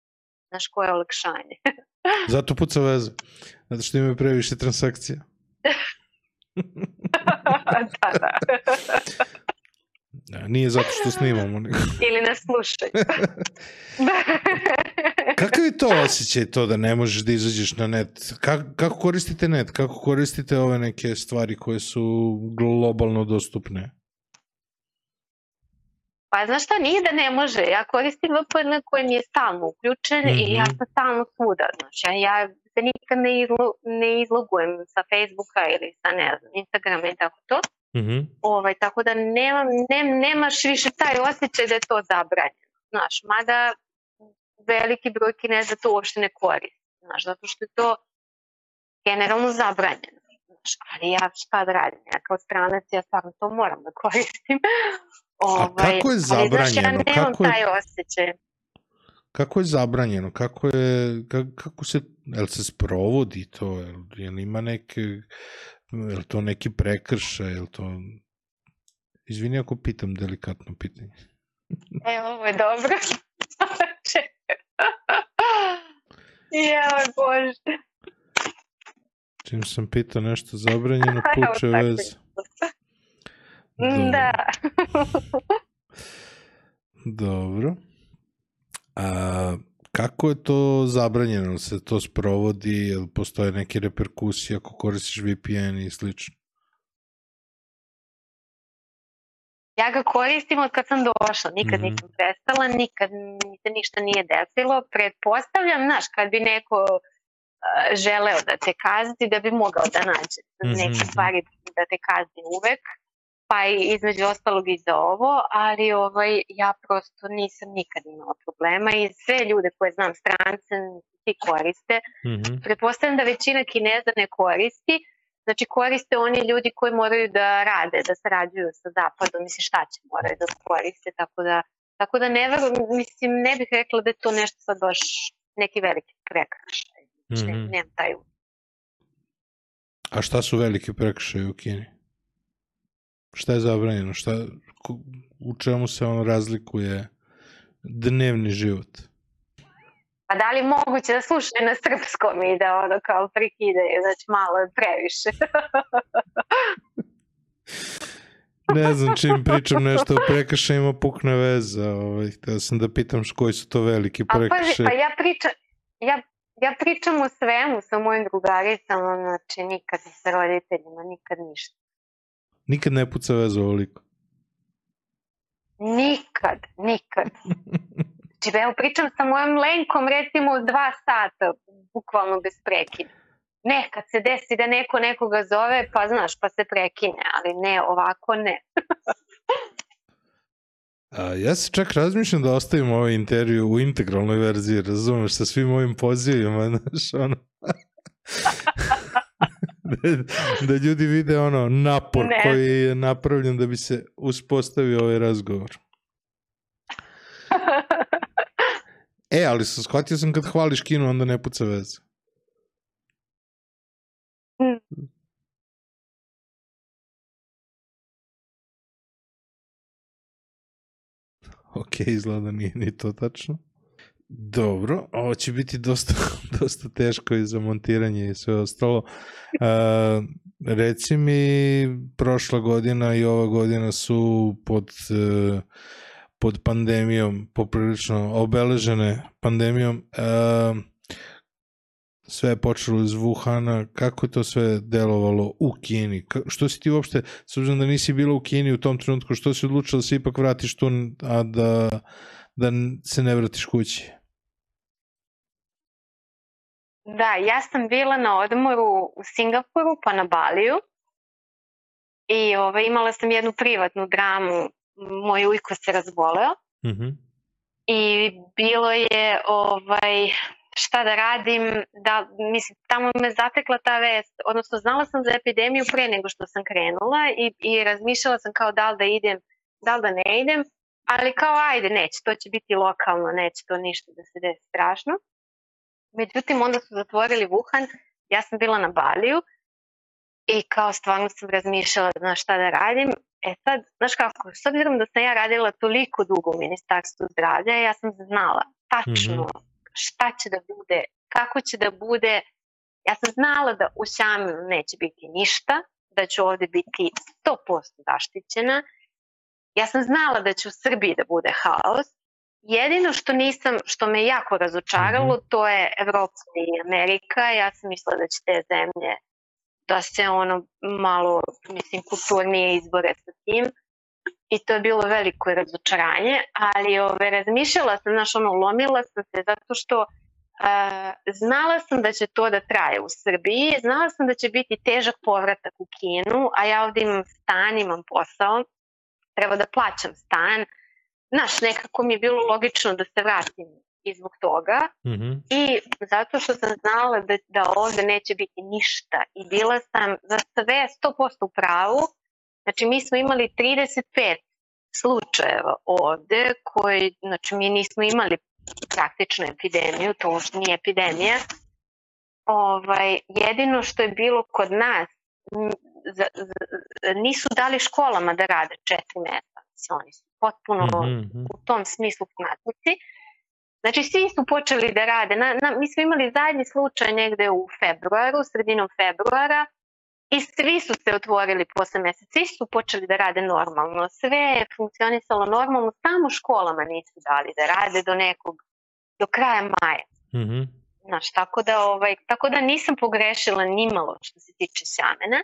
Znaš, koje olakšanje. Zato puca veze. Zato što ima previše transakcija. da, da. Da, nije zato što snimamo. Nego. Ili nas slušaju. Kakav je to osjećaj to da ne možeš da izađeš na net? Kako, kako koristite net? Kako koristite ove neke stvari koje su globalno dostupne? Pa znaš šta, nije da ne može. Ja koristim VPN koji mi je stalno uključen mm -hmm. i ja Mhm. sam stalno svuda. Znaš, ja, ja se nikad ne, izlo, ne izlogujem sa Facebooka ili sa, ne znam, Instagrama i tako to. Mhm. Ovaj, tako da nema, ne, nemaš više taj osjećaj da je to zabranjeno. Znaš, mada veliki broj kineza to uopšte ne koristi. Znaš, zato što je to generalno zabranjeno. Znaš, ali ja šta da radim? Ja kao stranac ja stvarno to moram da koristim. Ovaj, kako je Ali, znaš, ja zabranjeno? nemam Kako je- taj osjećaj. Kako je zabranjeno? Kako je, kako, kako se, jel se sprovodi to? Jel, jel ima neke, jel to neki prekršaj? Jel to... Izvini ako pitam delikatno pitanje. E, ovo je dobro. Joj, Bože. Čim sam pitao nešto zabranjeno, puče je. veze. Da. Dobro. A kako je to zabranjeno? Jel se to sprovodi? Jel postoje neke reperkusije ako koristiš VPN i slično? Ja ga koristim od kad sam došla, nikad Mhm. nisam prestala, nikad mi se ništa nije desilo. Pretpostavljam, znaš, kad bi neko uh, želeo da te kazni, da bi mogao da nađe Mhm, neke mhm. stvari da te kazni uvek, pa i između ostalog i za ovo, ali ovaj, ja prosto nisam nikad imala problema i sve ljude koje znam strance svi koriste. Mhm. Pretpostavljam da većina Kineza ne koristi, znači koriste oni ljudi koji moraju da rade, da sarađuju sa zapadom, mislim šta će moraju da koriste, tako da, tako da ne verujem, mislim ne bih rekla da je to nešto sad baš neki veliki prekršaj. Znači, Mhm. mm nemam taj A šta su velike prekršaje u Kini? Šta je zabranjeno? Šta, u čemu se on razlikuje dnevni život? Pa da li moguće da slušaju na srpskom i da ono kao prekidaju, znači malo je previše. Ne znam čim pričam nešto o prekršajima pukne veza. Ovaj, htio sam da pitam koji su to veliki prekršaj. pa ja pričam, ja, ja pričam o svemu sa mojim drugaricama, znači nikad sa roditeljima, nikad ništa. Nikad ne puca veza ovoliko. Nikad, nikad. Znači, evo pričam sa mojom Lenkom recimo dva sata, bukvalno bez prekida. Ne, kad se desi da neko nekoga zove, pa znaš, pa se prekine, ali ne, ovako ne. A, ja se čak razmišljam da ostavim ovaj intervju u integralnoj verziji, razumeš, sa svim ovim pozivima, znaš, ono... da, da ljudi vide ono napor Ne. koji je napravljen da bi se uspostavio ovaj razgovor. E, ali sam shvatio sam kad hvališ kino, onda ne puca veze. Mm. Ok, izgleda da nije ni to tačno. Dobro, ovo će biti dosta, dosta teško i za montiranje i sve ostalo. Uh, reci mi, prošla godina i ova godina su pod, uh, pod pandemijom, poprilično obeležene pandemijom. Uh, sve je počelo iz Wuhana, kako je to sve delovalo u Kini? Što si ti uopšte, s obzirom da nisi bila u Kini u tom trenutku, što si odlučila da se ipak vratiš tu, a da, da se ne vratiš kući? Da, ja sam bila na odmoru u Singapuru pa na Baliju i ovaj, imala sam jednu privatnu dramu, moj ujko se razboleo Uh -huh. i bilo je ovaj, šta da radim, da, mislim, tamo me zatekla ta vest, odnosno znala sam za epidemiju pre nego što sam krenula i, i razmišljala sam kao da li da idem, da li da ne idem, ali kao ajde, neće, to će biti lokalno, neće to ništa da se desi strašno. Međutim, onda su zatvorili Wuhan, ja sam bila na Baliju i kao stvarno sam razmišljala znaš šta da radim. E sad, znaš kako, s obzirom da sam ja radila toliko dugo u Ministarstvu zdravlja, ja sam znala tačno mm -hmm. šta će da bude, kako će da bude. Ja sam znala da u Sjamenu neće biti ništa, da ću ovde biti 100% zaštićena. Ja sam znala da će u Srbiji da bude haos. Jedino što nisam, što me jako razočaralo, mm -hmm. to je Evropa i Amerika. Ja sam mislila da će te zemlje da se ono malo, mislim, kulturnije izbore sa tim. I to je bilo veliko razočaranje, ali ove, razmišljala sam, znaš, ono, lomila sam se zato što uh, znala sam da će to da traje u Srbiji, znala sam da će biti težak povratak u Kinu, a ja ovde imam stan, imam posao, treba da plaćam stan. Znaš, nekako mi je bilo logično da se vratim i zbog toga mm -hmm. i zato što sam znala da, da ovde neće biti ništa i bila sam za sve 100% u pravu, znači mi smo imali 35 slučajeva ovde koji, znači mi nismo imali praktično epidemiju, to uopšte nije epidemija. Ovaj, jedino što je bilo kod nas, za, za, nisu dali školama da rade četiri meseca. Oni su potpuno mm -hmm. u tom smislu fanatici. Znači, svi su počeli da rade. Na, na, mi smo imali zadnji slučaj negde u februaru, sredinom februara, i svi su se otvorili posle meseca, svi su počeli da rade normalno. Sve je funkcionisalo normalno, samo školama nisu dali da rade do nekog, do kraja maja. Mm -hmm. Znaš, tako da, ovaj, tako da nisam pogrešila nimalo što se tiče sjamena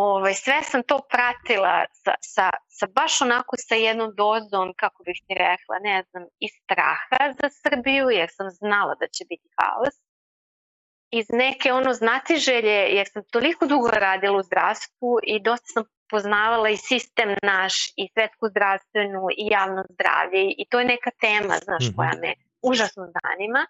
ovaj, sve sam to pratila sa, sa, sa baš onako sa jednom dozom, kako bih ti rekla, ne znam, i straha za Srbiju, jer sam znala da će biti haos. Iz neke ono znatiželje, jer sam toliko dugo radila u zdravstvu i dosta sam poznavala i sistem naš i svetsku zdravstvenu i javno zdravlje i to je neka tema, znaš, mm -hmm. koja me užasno zanima.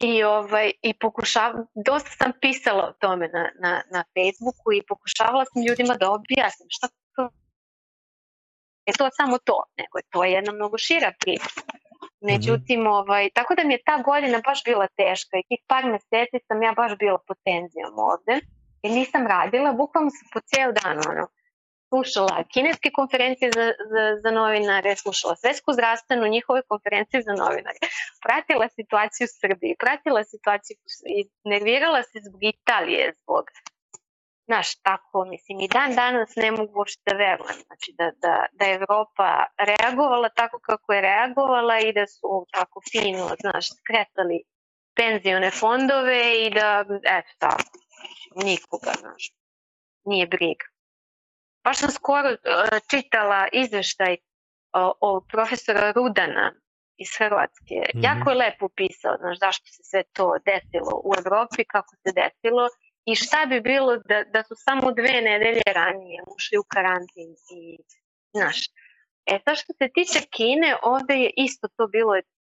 I, ovaj, i pokušavam, dosta sam pisala o tome na, na, na Facebooku i pokušavala sam ljudima da objasnim šta to je to samo to, nego je to jedna mnogo šira priča. Međutim, ovaj, tako da mi je ta godina baš bila teška i tih par meseci sam ja baš bila pod tenzijom ovde, jer nisam radila, bukvalno sam po ceo dan, ono, slušala kineske konferencije za, za, za novinare, slušala svetsku zdravstvenu, njihove konferencije za novinare, pratila situaciju u Srbiji, pratila situaciju i nervirala se zbog Italije, zbog Znaš, tako, mislim, i dan danas ne mogu uopšte da verujem, znači da, da, da je Evropa reagovala tako kako je reagovala i da su tako fino, znaš, skretali penzione fondove i da, eto tako, nikoga, znaš, nije briga. Baš sam skoro uh, čitala izveštaj o, o profesora Rudana iz Hrvatske. Mm -hmm. Jako je lepo pisao, znaš, zašto se sve to desilo u Evropi, kako se desilo i šta bi bilo da, da su samo dve nedelje ranije ušli u karantin i, znaš, E sad što se tiče Kine, ovde je isto to bilo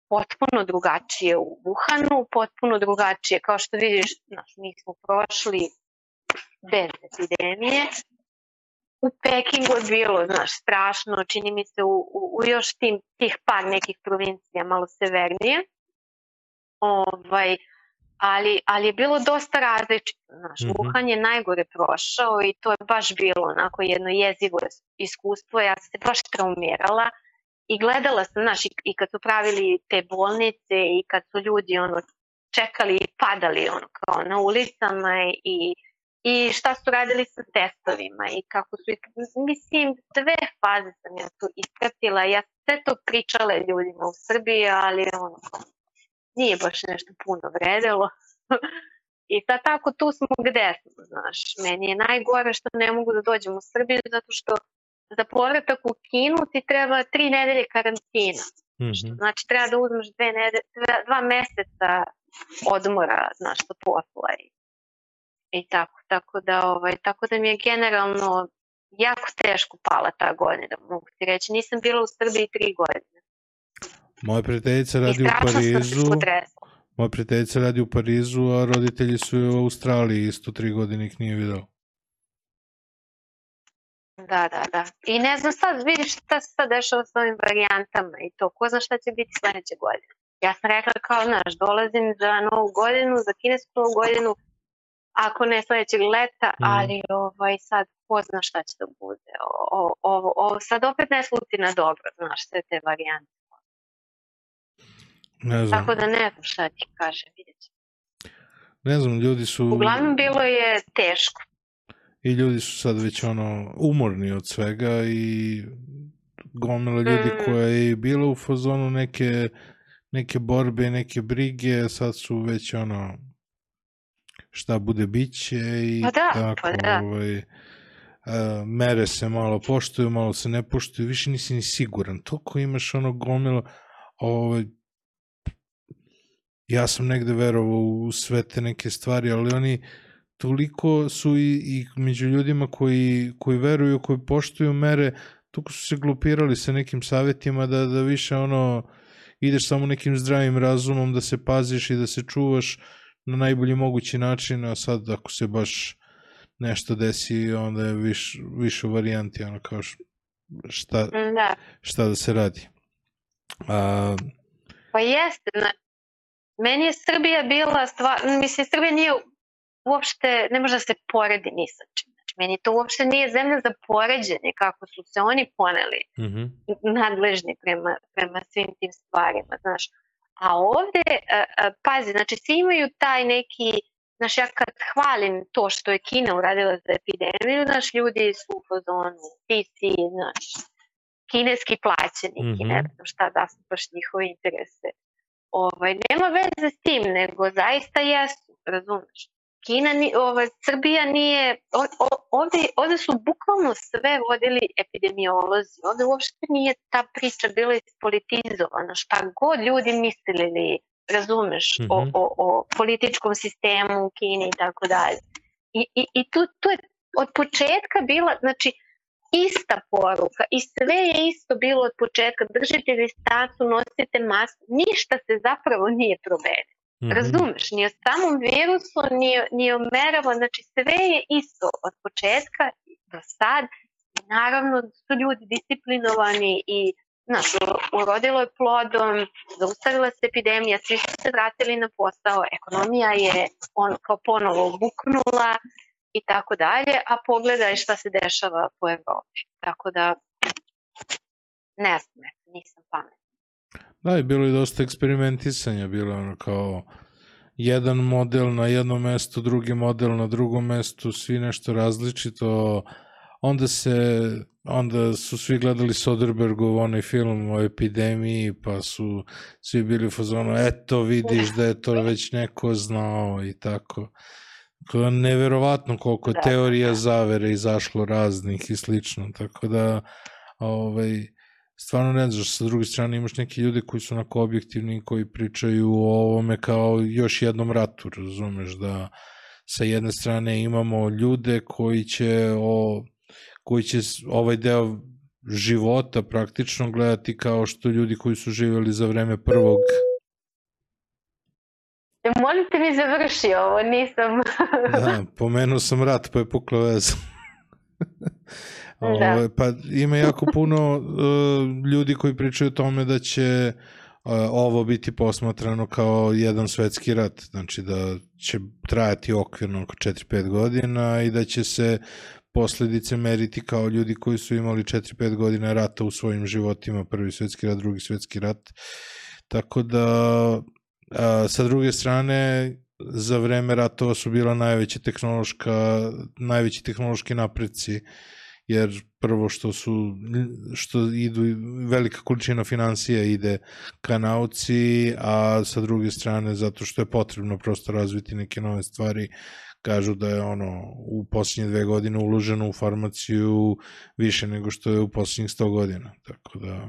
potpuno drugačije u Wuhanu, potpuno drugačije, kao što vidiš, znaš, mi smo prošli bez epidemije, u Pekingu je bilo, znaš, strašno, čini mi se u, u, u još tim, tih par nekih provincija malo severnije. Ovaj, ali, ali je bilo dosta različito, znaš, mm -hmm. Wuhan je najgore prošao i to je baš bilo onako jedno jezivo iskustvo, ja sam se baš traumirala i gledala sam, znaš, i, i kad su pravili te bolnice i kad su ljudi ono čekali i padali ono kao na ulicama i i šta su radili sa testovima i kako su, mislim, sve faze sam ja tu ispratila, ja sve to pričala ljudima u Srbiji, ali ono, nije baš nešto puno vredelo. I sad tako tu smo gde smo, znaš. Meni je najgore što ne mogu da dođem u Srbiju zato što za povratak u Kinu ti treba tri nedelje karantina. Mm -hmm. Znači treba da uzmeš dve nedelje, dva, dva meseca odmora, znaš, sa posla i i tako, tako da, ovaj, tako da mi je generalno jako teško pala ta godina, mogu ti reći. Nisam bila u Srbiji tri godine. Moja prijateljica radi u Parizu. Moja prijateljica radi u Parizu, a roditelji su u Australiji, isto tri godine ih nije video. Da, da, da. I ne znam sad, vidiš šta se sad dešava s ovim varijantama i to. Ko zna šta će biti sledeće godine. Ja sam rekla kao, znaš, dolazim za novu godinu, za kinesku novu godinu, ako ne sledećeg leta, mm. ali ovaj, sad ko zna šta će da bude. O, o, o, sad opet ne sluti na dobro, znaš, sve te varijante. Ne znam, Tako da ne znam šta ti kažem, vidjet ćemo. ne znam, ljudi su... Uglavnom bilo je teško. I ljudi su sad već ono umorni od svega i gomila ljudi Mm. koja je bila u fazonu neke, neke borbe neke brige, sad su već ono šta bude biće i Pa da, tako pa da. ovaj, e, mere se malo poštuju, malo se ne poštuju, više nisi ni siguran. Toliko imaš ono gomilo, ovaj, ja sam negde verovao u sve te neke stvari, ali oni toliko su i, i među ljudima koji, koji veruju, koji poštuju mere, toliko su se glupirali sa nekim savjetima da, da više ono ideš samo nekim zdravim razumom da se paziš i da se čuvaš na najbolji mogući način, a sad ako se baš nešto desi, onda je viš, više varijanti, ono kao šta, Mm, Da, šta da se radi. A, pa jeste. Na, meni je Srbija bila stvar, mislim, Srbija nije uopšte, ne može da se poredi ni sa čim. Znači, meni to uopšte nije zemlja za poređenje, kako su se oni poneli. mhm, nadležni prema, prema svim tim stvarima, znaš. A ovde, a, a, pazi, znači svi imaju taj neki, znaš, ja kad hvalim to što je Kina uradila za epidemiju, znaš, ljudi su u fazonu, ti si, znaš, kineski plaćenik i ne Mhm. znam šta da su baš njihove interese. Ovaj, nema veze s tim, nego zaista jesu, razumeš? Kina, ni, ovaj, Srbija nije, ovde, ovde su bukvalno sve vodili epidemiolozi, ovde uopšte nije ta priča bila ispolitizovana, šta god ljudi mislili, razumeš, o, Mhm. o, o političkom sistemu u Kini i tako dalje. I, i, i tu, tu je od početka bila, znači, ista poruka i sve je isto bilo od početka, držite distancu, nosite masku, ništa se zapravo nije promenilo. Mhm. Razumeš, ni o samom virusu, ni, ni o merama, znači sve je isto od početka do sad. Naravno su ljudi disciplinovani i znaš, urodilo je plodom, zaustavila se epidemija, svi su se vratili na posao, ekonomija je on kao ponovo buknula i tako dalje, a pogledaj šta se dešava po Evropi. Tako da, ne znam, nisam pametna. Da, i bilo je dosta eksperimentisanja, bilo je ono kao jedan model na jednom mestu, drugi model na drugom mestu, svi nešto različito. Onda se onda su svi gledali Soderbergov onaj film o epidemiji, pa su svi bili u fazonu, eto vidiš da je to već neko znao i tako. Da neverovatno koliko Da. teorija zavere izašlo raznih i slično, tako da ovaj, stvarno ne znaš, sa druge strane imaš neki ljude koji su onako objektivni i koji pričaju o ovome kao još jednom ratu, razumeš, da sa jedne strane imamo ljude koji će o, koji će ovaj deo života praktično gledati kao što ljudi koji su živjeli za vreme prvog Molim te mi završi ovo, nisam... Da, pomenuo sam rat, pa je pukla veza. Da. Ove, pa ima jako puno uh, ljudi koji pričaju o tome da će uh, ovo biti posmatrano kao jedan svetski rat, znači da će trajati okvirno oko 4-5 godina i da će se posledice meriti kao ljudi koji su imali 4-5 godina rata u svojim životima, prvi svetski rat, drugi svetski rat. Tako da a, sa druge strane za vreme ratova su bila najveća tehnološka najveći tehnološki napreci jer prvo što su što idu velika količina financija ide ka nauci, a sa druge strane zato što je potrebno prosto razviti neke nove stvari kažu da je ono u posljednje dve godine uloženo u farmaciju više nego što je u posljednjih 100 godina. Tako da...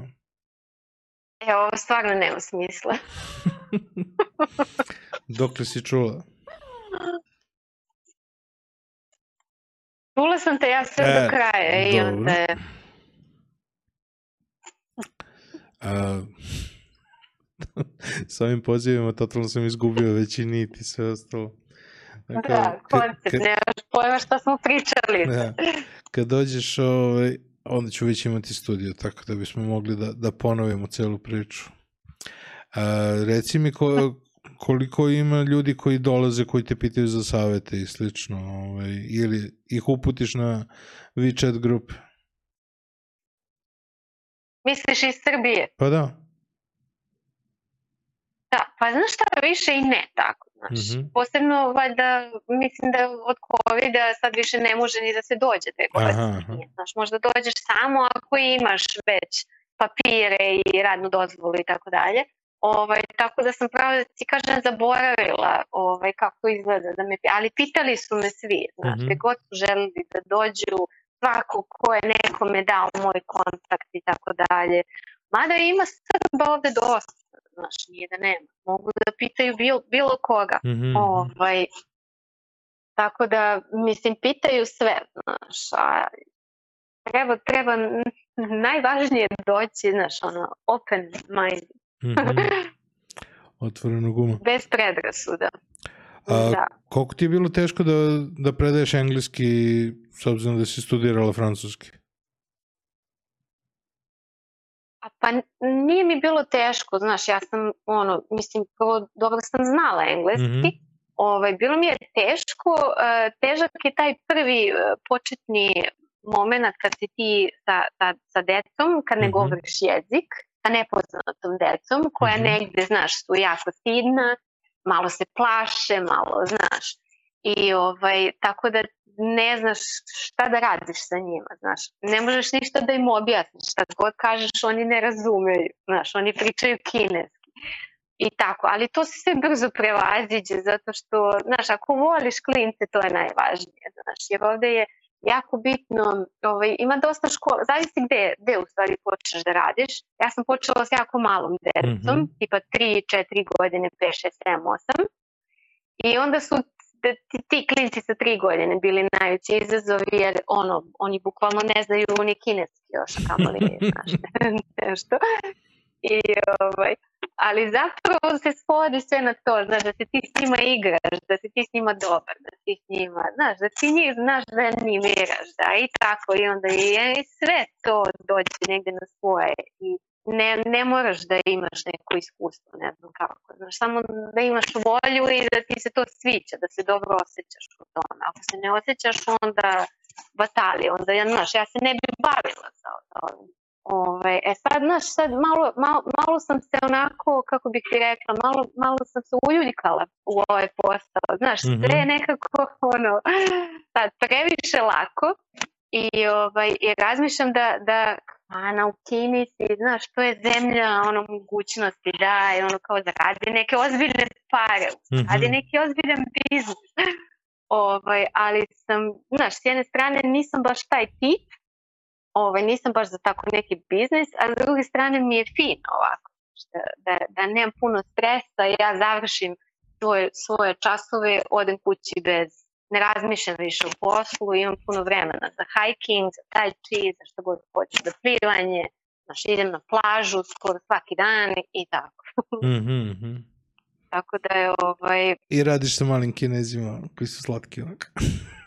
E, ovo stvarno nema smisla. Dokle si čula? Čula sam te ja sve E, do kraja i dobro. onda je... A, sa ovim pozivima totalno sam izgubio već i niti sve ostalo. Dakle, Da, kad- koncept, kad- nemaš pojma šta smo pričali. Da. Kad dođeš, ovaj, onda ću već imati studio, tako da bismo mogli da, da ponovimo celu priču. A, reci mi ko, koliko ima ljudi koji dolaze, koji te pitaju za savete i slično, ovaj, ili ih uputiš na WeChat grupe. Misliš iz Srbije? Pa da. Da, pa znaš šta, više i ne tako, znaš. Mhm. Posebno, valjda, mislim da od COVID-a sad više ne može ni da se dođe te godine. Znaš, možda dođeš samo ako imaš već papire i radnu dozvolu i tako dalje. Ovaj, tako da sam pravo da ti kažem zaboravila ovaj, kako izgleda da me, ali pitali su me svi, znaš, Mhm. gde god su želeli da dođu, svako ko je nekome dao moj kontakt i tako dalje. Mada ima Srba ovde dosta, znaš, nije da nema. Mogu da pitaju bilo, bilo koga. Mhm, Ovaj, tako da, mislim, pitaju sve, znaš, a treba, treba najvažnije je doći, znaš, ono, open mind, mhm. Otvorenog uma. bez predrasuda. A Da. koliko ti je bilo teško da, da predaješ engleski s obzirom da si studirala francuski? A pa nije mi bilo teško, znaš, ja sam, ono, mislim, prvo dobro sam znala engleski, Mhm. ovaj, bilo mi je teško, e, težak je taj prvi e, početni moment kad si ti sa, sa, sa decom, kad ne Mhm. govoriš jezik, sa nepoznatom decom, koja Mhm. negde, znaš, su jako stidna, malo se plaše, malo, znaš. I ovaj, tako da ne znaš šta da radiš sa njima, znaš. Ne možeš ništa da im objasniš, šta god kažeš oni ne razumeju, znaš, oni pričaju kineski. I tako, ali to se sve brzo prevaziđe zato što, znaš, ako voliš klince, to je najvažnije, znaš, jer ovde je jako bitno, ovaj, ima dosta škola, zavisi gde, gde u stvari počneš da radiš. Ja sam počela s jako malom decom, Mhm. tipa 3, 4 godine, 5, 6, 7, 8. I onda su ti, ti klinci sa 3 godine bili najveći izazov jer ono, oni bukvalno ne znaju ni kineski još, a kamoli, znaš, nešto. I, ovaj, ali zapravo se svodi sve na to, znaš, da se ti s njima igraš, da si ti s njima dobar, da si s njima, znaš, da ti njih znaš da animiraš, da, i tako, i onda i, i sve to dođe negde na svoje i ne, ne moraš da imaš neko iskustvo, ne znam kako, znaš, samo da imaš volju i da ti se to sviđa, da se dobro osjećaš u tome. Ako se ne osjećaš, onda batali, onda, ja, znaš, ja se ne bi bavila sa ovim. Ove, e sad, znaš, sad malo, malo, malo sam se onako, kako bih ti rekla, malo, malo sam se uljuljkala u ovaj posao, znaš, sve je Mhm. nekako, ono, sad, previše lako i, ovaj, i razmišljam da, da Ana u Kini si, znaš, to je zemlja ono mogućnosti, da, i ono kao da radi neke ozbiljne pare, radi Mhm. neki ozbiljan biznis. ovaj, ali sam, znaš, s jedne strane nisam baš taj tip, ovaj, nisam baš za tako neki biznis, a s druge strane mi je fino ovako, da, da, da nemam puno stresa, ja završim svoje, svoje časove, odem kući bez, ne razmišljam više o poslu, imam puno vremena za hiking, za tai chi, za što god hoću, za plivanje, znaš, idem na plažu skoro svaki dan i tako. Mhm, mhm. Tako da je ovaj, I radiš sa malim kinezima koji su slatki onak.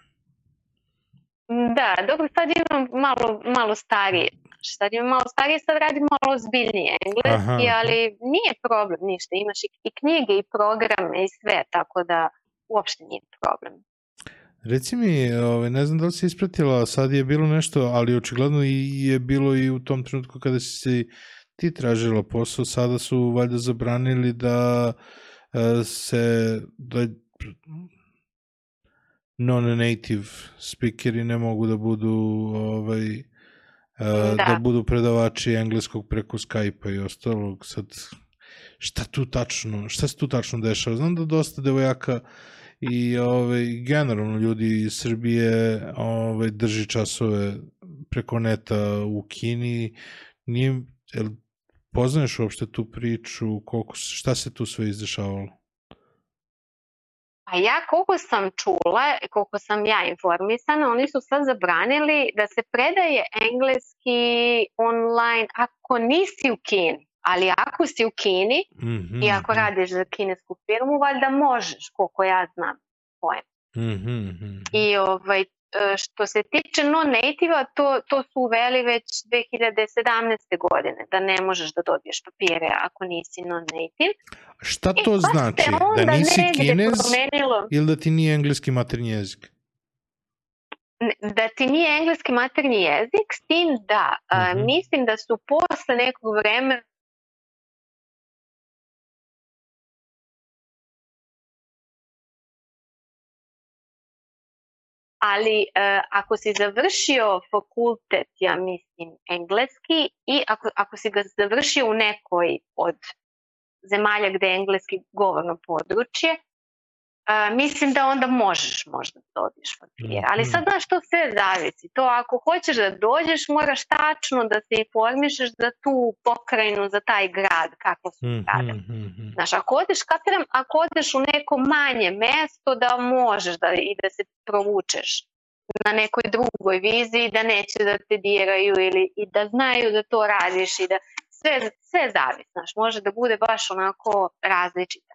Da, dobro, sad imam malo, malo starije. Sad imam malo starije, sad radim malo ozbiljnije engleski, Aha. ali nije problem ništa. Imaš i, i knjige i programe i sve, tako da uopšte nije problem. Reci mi, ovaj, ne znam da li si ispratila, sad je bilo nešto, ali očigledno je bilo i u tom trenutku kada si se ti tražila posao, sada su valjda zabranili da e, se da non-native speakeri ne mogu da budu ovaj, e, da. Da. budu predavači engleskog preko Skype-a i ostalog. Sad, šta tu tačno, šta se tu tačno dešava? Znam da dosta devojaka i ovaj, generalno ljudi iz Srbije ovaj, drži časove preko neta u Kini. Nije, jel, poznaješ uopšte tu priču, koliko, šta se tu sve izdešavalo? A ja koliko sam čula, koliko sam ja informisana, oni su sad zabranili da se predaje engleski online ako nisi u Kini. Ali ako si u Kini Mm i ako radiš za kinesku firmu, valjda možeš, koliko ja znam. Pojem. Mm -hmm. I ovaj, što se tiče non-native-a, to, to su uveli već 2017. godine, da ne možeš da dobiješ papire ako nisi non-native. Šta E, to pa se znači? Da nisi kinez promenilo. ili da ti nije engleski maternji jezik? Da ti nije engleski maternji jezik, s tim da a, Mhm. mislim da su posle nekog vremena ali uh, ako si završio fakultet, ja mislim, engleski i ako, ako si ga završio u nekoj od zemalja gde je engleski govorno područje, Uh, mislim da onda možeš možda da dobiješ papire. Ali sad, znaš, to sve zavisi. To ako hoćeš da dođeš, moraš tačno da se informišeš za tu pokrajinu, za taj grad, kako su grade. Znaš, ako odeš, kapiram, ako odeš u neko manje mesto, da možeš da, i da se provučeš na nekoj drugoj viziji, da neće da te diraju ili i da znaju da to radiš i da sve, sve zavisi, znaš, može da bude baš onako različito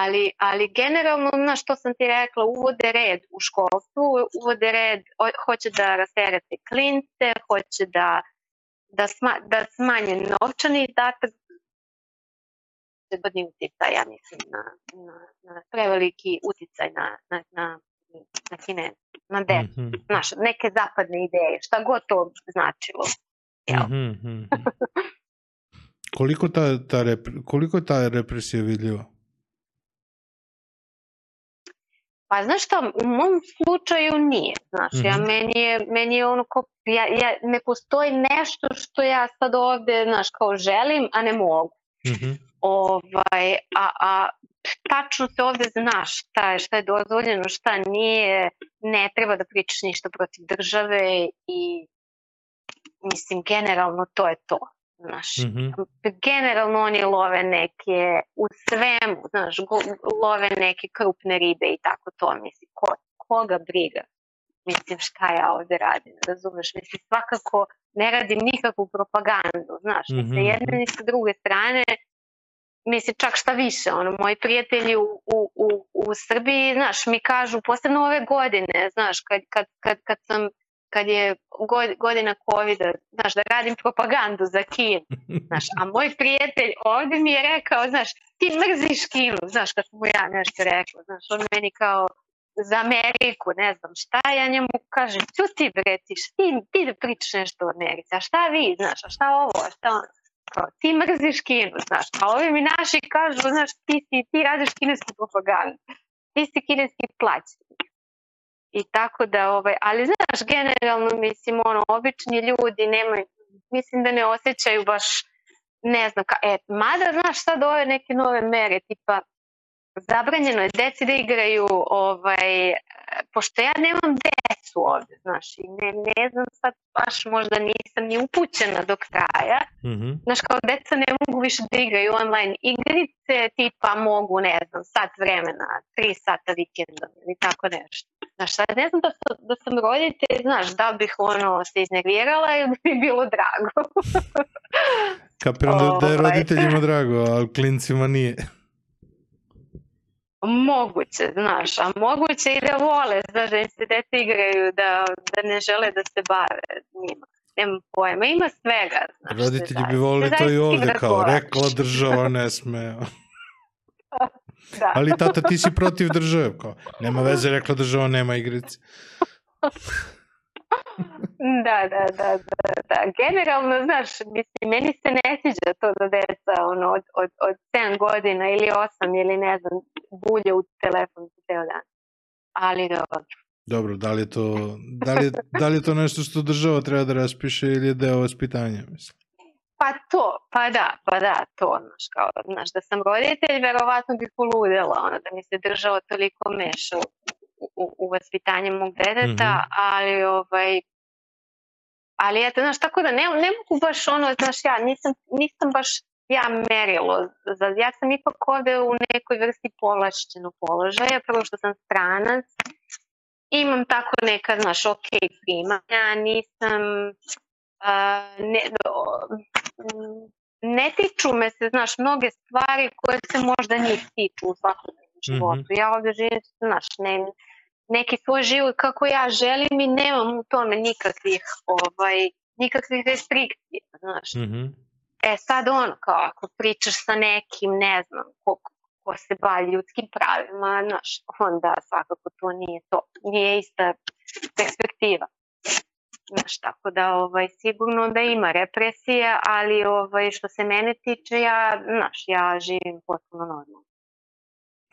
ali, ali generalno, na što sam ti rekla, uvode red u školstvu, uvode red, hoće da rasterete klince, hoće da, da, sma, da smanje novčani izdatak, bodni uticaj, ja mislim, na, na, na preveliki uticaj na, na, na, na kine, na decu, mm -hmm. znaš, neke zapadne ideje, šta god to značilo. Jel? Mm -hmm. koliko, ta, ta rep, koliko je ta represija vidljiva? Pa znaš šta, u mom slučaju nije, znaš, mm -hmm. ja Mhm. meni je, meni je ono kao, ja, ja, ne postoji nešto što ja sad ovde, znaš, kao želim, a ne mogu. Mm -hmm. Ovaj, a, a tačno se ovde znaš šta je, šta je dozvoljeno, šta nije, ne treba da pričaš ništa protiv države i mislim, generalno to je to. Znaš, Mm -hmm. generalno oni love neke, u svemu, znaš, love neke krupne ribe i tako to, mislim, ko, koga briga? Mislim, šta ja ovde radim, razumeš? Mislim, svakako ne radim nikakvu propagandu, znaš, ni sa jedne ni sa druge strane, mislim, čak šta više, ono, moji prijatelji u, u, u, u Srbiji, znaš, mi kažu, posebno ove godine, znaš, kad, kad, kad, kad sam kad je godina COVID-a, znaš, da radim propagandu za Kinu, znaš, a moj prijatelj ovde mi je rekao, znaš, ti mrziš Kinu, znaš, kad mu ja nešto rekla, znaš, on meni kao za Ameriku, ne znam šta, ja njemu kažem, ću ti bre, ti, ti, da pričaš nešto o Americi, a šta vi, znaš, a šta ovo, a šta ono, kao, ti mrziš Kinu, znaš, a ovi mi naši kažu, znaš, ti, si, ti radiš kinesku propagandu, ti si kineski plaćenik. I tako da, ovaj, ali znaš, generalno, mislim, ono, obični ljudi nemaju, mislim da ne osjećaju baš, ne znam, ka, e, mada, znaš, sad ove neke nove mere, tipa, zabranjeno je deci da igraju, ovaj, pošto ja nemam decu ovde, znaš, i ne, ne znam sad baš možda nisam ni upućena do kraja, Mm -hmm. znaš, kao deca ne mogu više da igraju online igrice, tipa mogu, ne znam, sat vremena, tri sata vikendom ili tako nešto. Znaš, sad ne znam da, sam, da sam roditelj, znaš, da bih ono se iznervirala ili bi mi bilo drago. Kapiram da, da je Ovaj. roditeljima drago, a klincima nije. Moguće, znaš, a moguće i da vole, znaš, da se deca igraju, da, da ne žele da se bave njima. Nemam pojma, ima svega. Znaš, Roditelji bi zavisi. volili to i ovde, kao rekla država ne sme. Da. Ali tata ti si protiv države, kao nema veze, rekla država nema igrice. Da, da, da, da, da. Generalno, znaš, mislim, meni se ne sviđa to da deca ono, od, od, od 7 godina ili 8 ili ne znam, bulje u telefon ceo dan. Ali dobro. Dobro, da li je to, da li, da li je to nešto što država treba da raspiše ili je deo vaspitanja, mislim? Pa to, pa da, pa da, to, znaš, kao, znaš, da sam roditelj, verovatno bih poludela, ono, da mi se država toliko meša u, u, u vaspitanje mog deteta, Mhm. ali, ovaj, ali eto, znaš, tako da ne, ne mogu baš ono, znaš, ja nisam, nisam baš ja merilo, za, ja sam ipak ovde u nekoj vrsti povlašćenog položaja, prvo što sam stranac, imam tako neka, znaš, ok primanja, nisam, ne, o, m, ne tiču me se, znaš, mnoge stvari koje se možda njih tiču u svakodnevnom životu. Ja ovde živim, znaš, ne, neki svoj život kako ja želim i nemam u tome nikakvih, ovaj, nikakvih restrikcija, znaš. Mhm. E sad ono, kao ako pričaš sa nekim, ne znam, ko, ko se bavi ljudskim pravima, znaš, onda svakako to nije to, nije ista perspektiva. Znaš, tako da ovaj, sigurno da ima represija, ali ovaj, što se mene tiče, ja, znaš, ja živim potpuno normalno.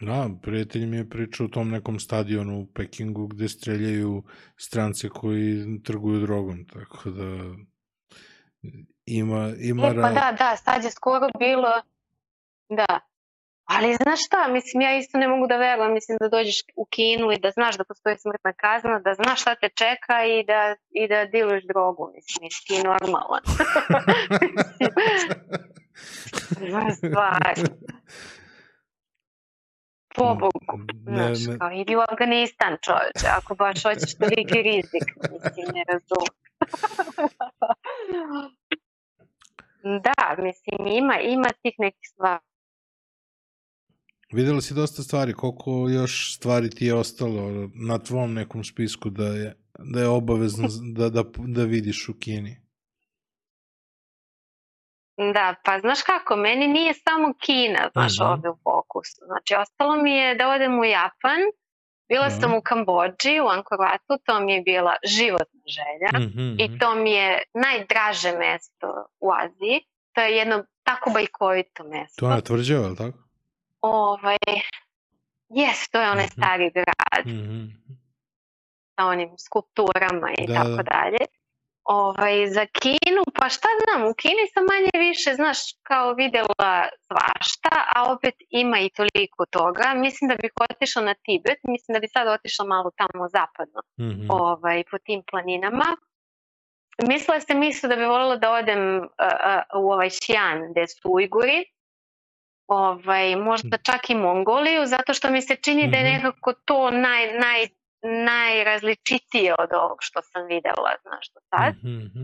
Da, prijatelj mi je pričao u tom nekom stadionu u Pekingu gde streljaju strance koji trguju drogom, tako da ima, ima E, pa da, da, sad je skoro bilo, da. Ali znaš šta, mislim, ja isto ne mogu da verujem, mislim da dođeš u Kinu i da znaš da postoji smrtna kazna, da znaš šta te čeka i da, i da diluješ drogu, mislim, jesi ti normalan. stvarno. Pobogu, ne, znaš, ne, kao idi u Afganistan čoveče, ako baš hoćeš toliki rizik, mislim, ne razumem. da, mislim, ima, ima tih nekih stvari. Videla si dosta stvari, koliko još stvari ti je ostalo na tvom nekom spisku da je, da je obavezno da, da, da vidiš u Kini? Da, pa znaš kako, meni nije samo Kina, znaš, Mhm. ovde u fokusu. Znači, ostalo mi je da odem u Japan, bila Da. sam u Kambođi, u Angkor Watu, to mi je bila životna želja. Mhm, I to mi je najdraže mesto u Aziji. To je jedno tako bajkovito mesto. To je tvrđava, je li tako? Ovaj, jes, to je onaj Mhm. stari grad Mhm. sa onim skulpturama i Da, tako da. dalje. Ovaj, za Kinu, pa šta znam, u Kini sam manje više, znaš, kao videla svašta, a opet ima i toliko toga. Mislim da bih otišla na Tibet, mislim da bi sad otišla malo tamo zapadno, Mhm. ovaj, po tim planinama. Mislila sam isto da bi voljela da odem uh, uh, u ovaj Xi'an, gde su Ujguri, ovaj, možda čak i Mongoliju, zato što mi se čini da je Mhm. nekako to naj, naj, najrazličitije od ovog što sam videla, znaš, do sad. Mhm, mhm.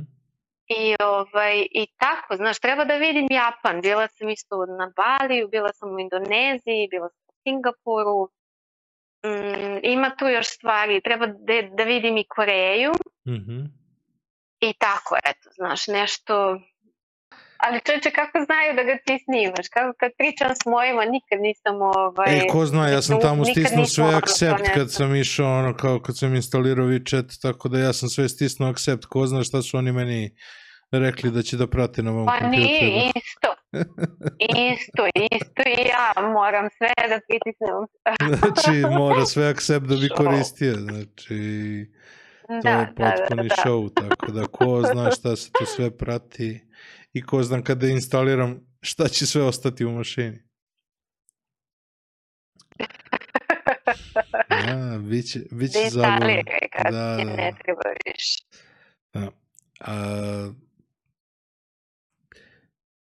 I, ovaj, I tako, znaš, treba da vidim Japan. Bila sam isto na Baliju, bila sam u Indoneziji, bila sam u Singapuru. Mm, ima tu još stvari. Treba da, da vidim i Koreju Mhm. i tako, eto, znaš, nešto... Ali čoče, kako znaju da ga ti snimaš? Kako kad pričam s mojima, nikad nisam ovaj... E, ko zna, ja sam tamo stisnuo sve accept kad sam išao, ono, kao kad sam instalirao WeChat, tako da ja sam sve stisnuo accept, ko zna šta su oni meni rekli da će da prate na mom Pa kompjuteru. nije isto. Isto, isto i ja moram sve da pritisnem. znači, mora sve accept da bi koristio, znači, to Da, je da, da, potpuni da. show, tako da ko zna šta se tu sve prati i ko zna kada instaliram šta će sve ostati u mašini. Da, biće, biće Da zabavno. Da, ti da, ne da. treba više. Da. A,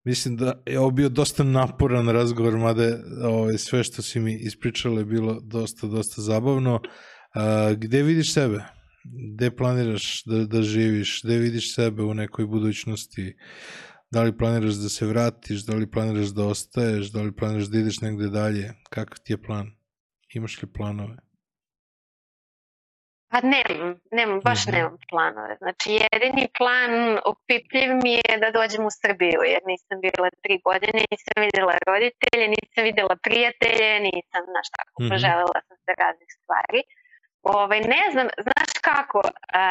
mislim da je ovo bio dosta naporan razgovor, mada je ovaj, sve što si mi ispričala je bilo dosta, dosta zabavno. A, gde vidiš sebe? Gde planiraš da, da živiš? Gde vidiš sebe u nekoj budućnosti? Da li planiraš da se vratiš? Da li planiraš da ostaješ? Da li planiraš da ideš negde dalje? Kakav ti je plan? Imaš li planove? Pa nemam, nemam, baš Mhm. nemam planove. Znači jedini plan opipljiv mi je da dođem u Srbiju, jer nisam bila tri godine, nisam videla roditelje, nisam videla prijatelje, nisam, znaš tako, Mhm. poželela sam se raznih stvari. Ovaj, ne znam, znaš kako, a,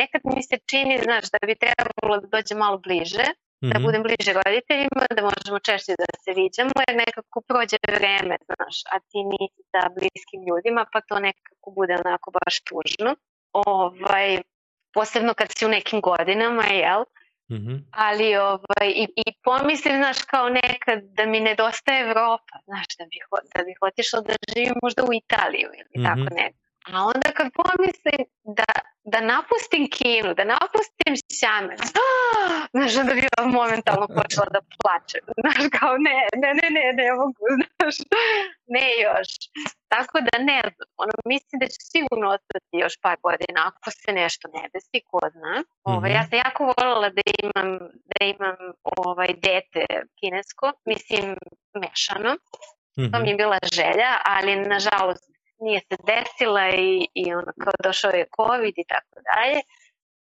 nekad mi se čini, znaš, da bi trebalo da dođem malo bliže, da Mhm. budem bliže roditeljima, da možemo češće da se viđamo, jer nekako prođe vreme, znaš, a ti nisi sa bliskim ljudima, pa to nekako bude onako baš tužno. Ovaj, posebno kad si u nekim godinama, jel? Mhm. Ali ovaj, i, i pomislim, znaš, kao nekad da mi nedostaje Evropa, znaš, da bih, da bih otišla da živim možda u Italiju ili Mhm. tako nekako. A onda kad pomislim da, da napustim Kinu, da napustim Xiamen, znaš, onda bi ja momentalno počela da plačem. Znaš, kao ne, ne, ne, ne, ne mogu, znaš, ne još. Tako da ne znam, ono, mislim da će sigurno ostati još par godina ako se nešto ne desi, ko zna. Ovaj, Mhm. ja sam jako voljela da imam, da imam ovaj, dete kinesko, mislim mešano. To mi Mhm. je bila želja, ali nažalost nije se desila i, i ono kao došao je COVID i tako dalje.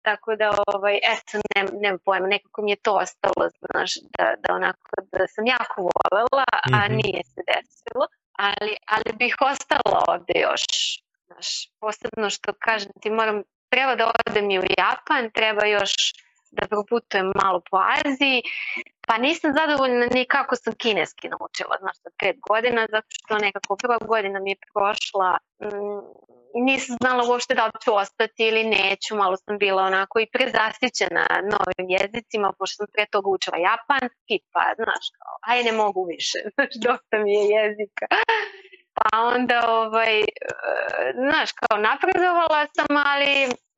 Tako da, ovaj, eto, nem, nemam pojma, nekako mi je to ostalo, znaš, da, da onako, da sam jako volela, a Mhm. nije se desilo, ali, ali bih ostala ovde još, znaš, posebno što kažem ti moram, treba da odem i u Japan, treba još da proputujem malo po Aziji, Pa nisam zadovoljna ni kako sam kineski naučila, znaš, za pet godina, zato što nekako prva godina mi je prošla, mm, nisam znala uopšte da li ću ostati ili neću, malo sam bila onako i prezasićena novim jezicima, pošto sam pre toga učila japanski, pa znaš, kao, aj ne mogu više, znaš, dosta mi je jezika. Pa onda, ovaj, e, znaš, kao napredovala sam, ali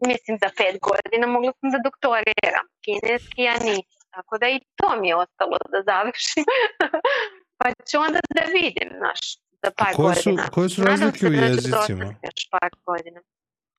mislim za pet godina mogla sam da doktoriram. Kineski ja nisam. Tako da i to mi je ostalo da završim. pa ću onda da vidim, znaš, za par koje su, godina. koje su Nadam razlike se u da ću jezicima? Još par godina.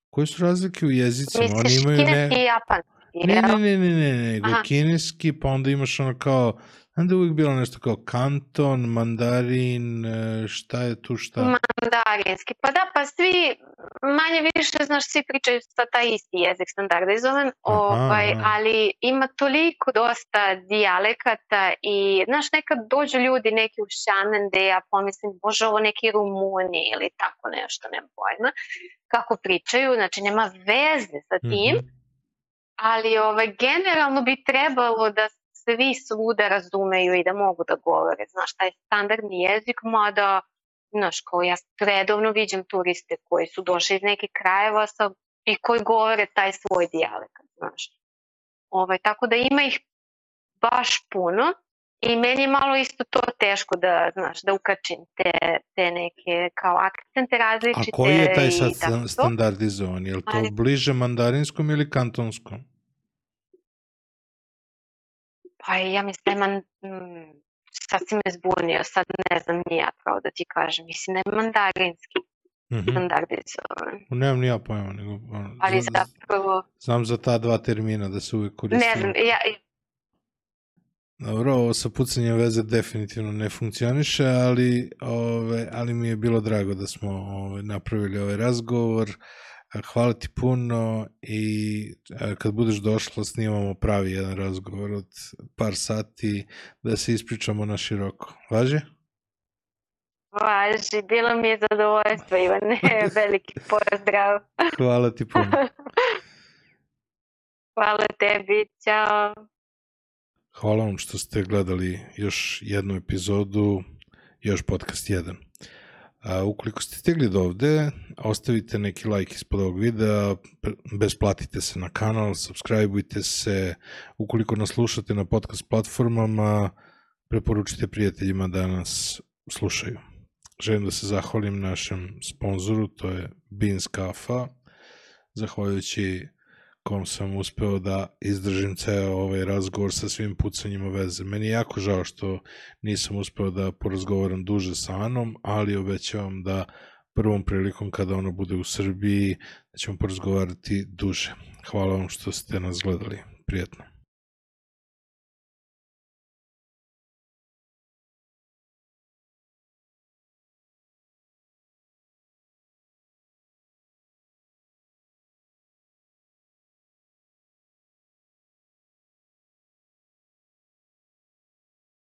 Koje su razlike u jezicima? Misliš Oni imaju kineski ne... i japanski? Ne, ne, ne, ne, ne, nego Aha. kineski, pa onda imaš ono kao, znam da je uvijek bilo nešto kao kanton, mandarin, e, šta je tu šta? Mandarinski. Pa da, pa svi, manje više, znaš, svi pričaju sa taj isti jezik standardizovan, ovaj, ali ima toliko dosta dijalekata i, znaš, nekad dođu ljudi neki u Šanen gde ja pomislim, bože, ovo neki Rumuni ili tako nešto, nemam pojma, kako pričaju, znači nema veze sa tim, Mhm. ali ovaj, generalno bi trebalo da svi svuda razumeju i da mogu da govore, znaš, taj standardni jezik, mada, znaš, kao ja redovno viđam turiste koji su došli iz nekih krajeva sa, i koji govore taj svoj dijalekt, znaš. Ovaj, tako da ima ih baš puno i meni je malo isto to teško da, znaš, da ukačim te, te neke kao akcente A različite. koji je taj sad standardizovan? Je li to Ali- bliže mandarinskom ili kantonskom? Pa ja mislim da je man, mm, sad si me zbunio, sad ne znam ni ja pravo da ti kažem. Mislim da je mandarinski Mhm. standardizovan. Nemam ni ja pojma, nego ono, Ali zapravo, znam za ta dva termina da se uvijek koriste. ne znam, ja, Dobro, ovo sa pucanjem veze definitivno ne funkcioniše, ali, ove, ali mi je bilo drago da smo ove, napravili ovaj razgovor. Hvala ti puno i a, kad budeš došla snimamo pravi jedan razgovor od par sati da se ispričamo na široko. Važi? važi, bilo mi je zadovoljstvo, Ivane, veliki pozdrav. Hvala ti puno. Hvala tebi, ćao. Hvala vam što ste gledali još jednu epizodu, još podcast 1. A, ukoliko ste stigli do ovde, ostavite neki like ispod ovog videa, besplatite se na kanal, subscribeujte se, ukoliko nas slušate na podcast platformama, preporučite prijateljima da nas slušaju. Želim da se zahvalim našem sponzoru, to je Beans Kafa, zahvaljujući kom sam uspeo da izdržim ceo ovaj razgovor sa svim pucanjima veze. Meni je jako žao što nisam uspeo da porazgovaram duže sa Anom, ali obećavam da prvom prilikom kada ona bude u Srbiji da ćemo porazgovarati duže. Hvala vam što ste nas gledali. Prijetno.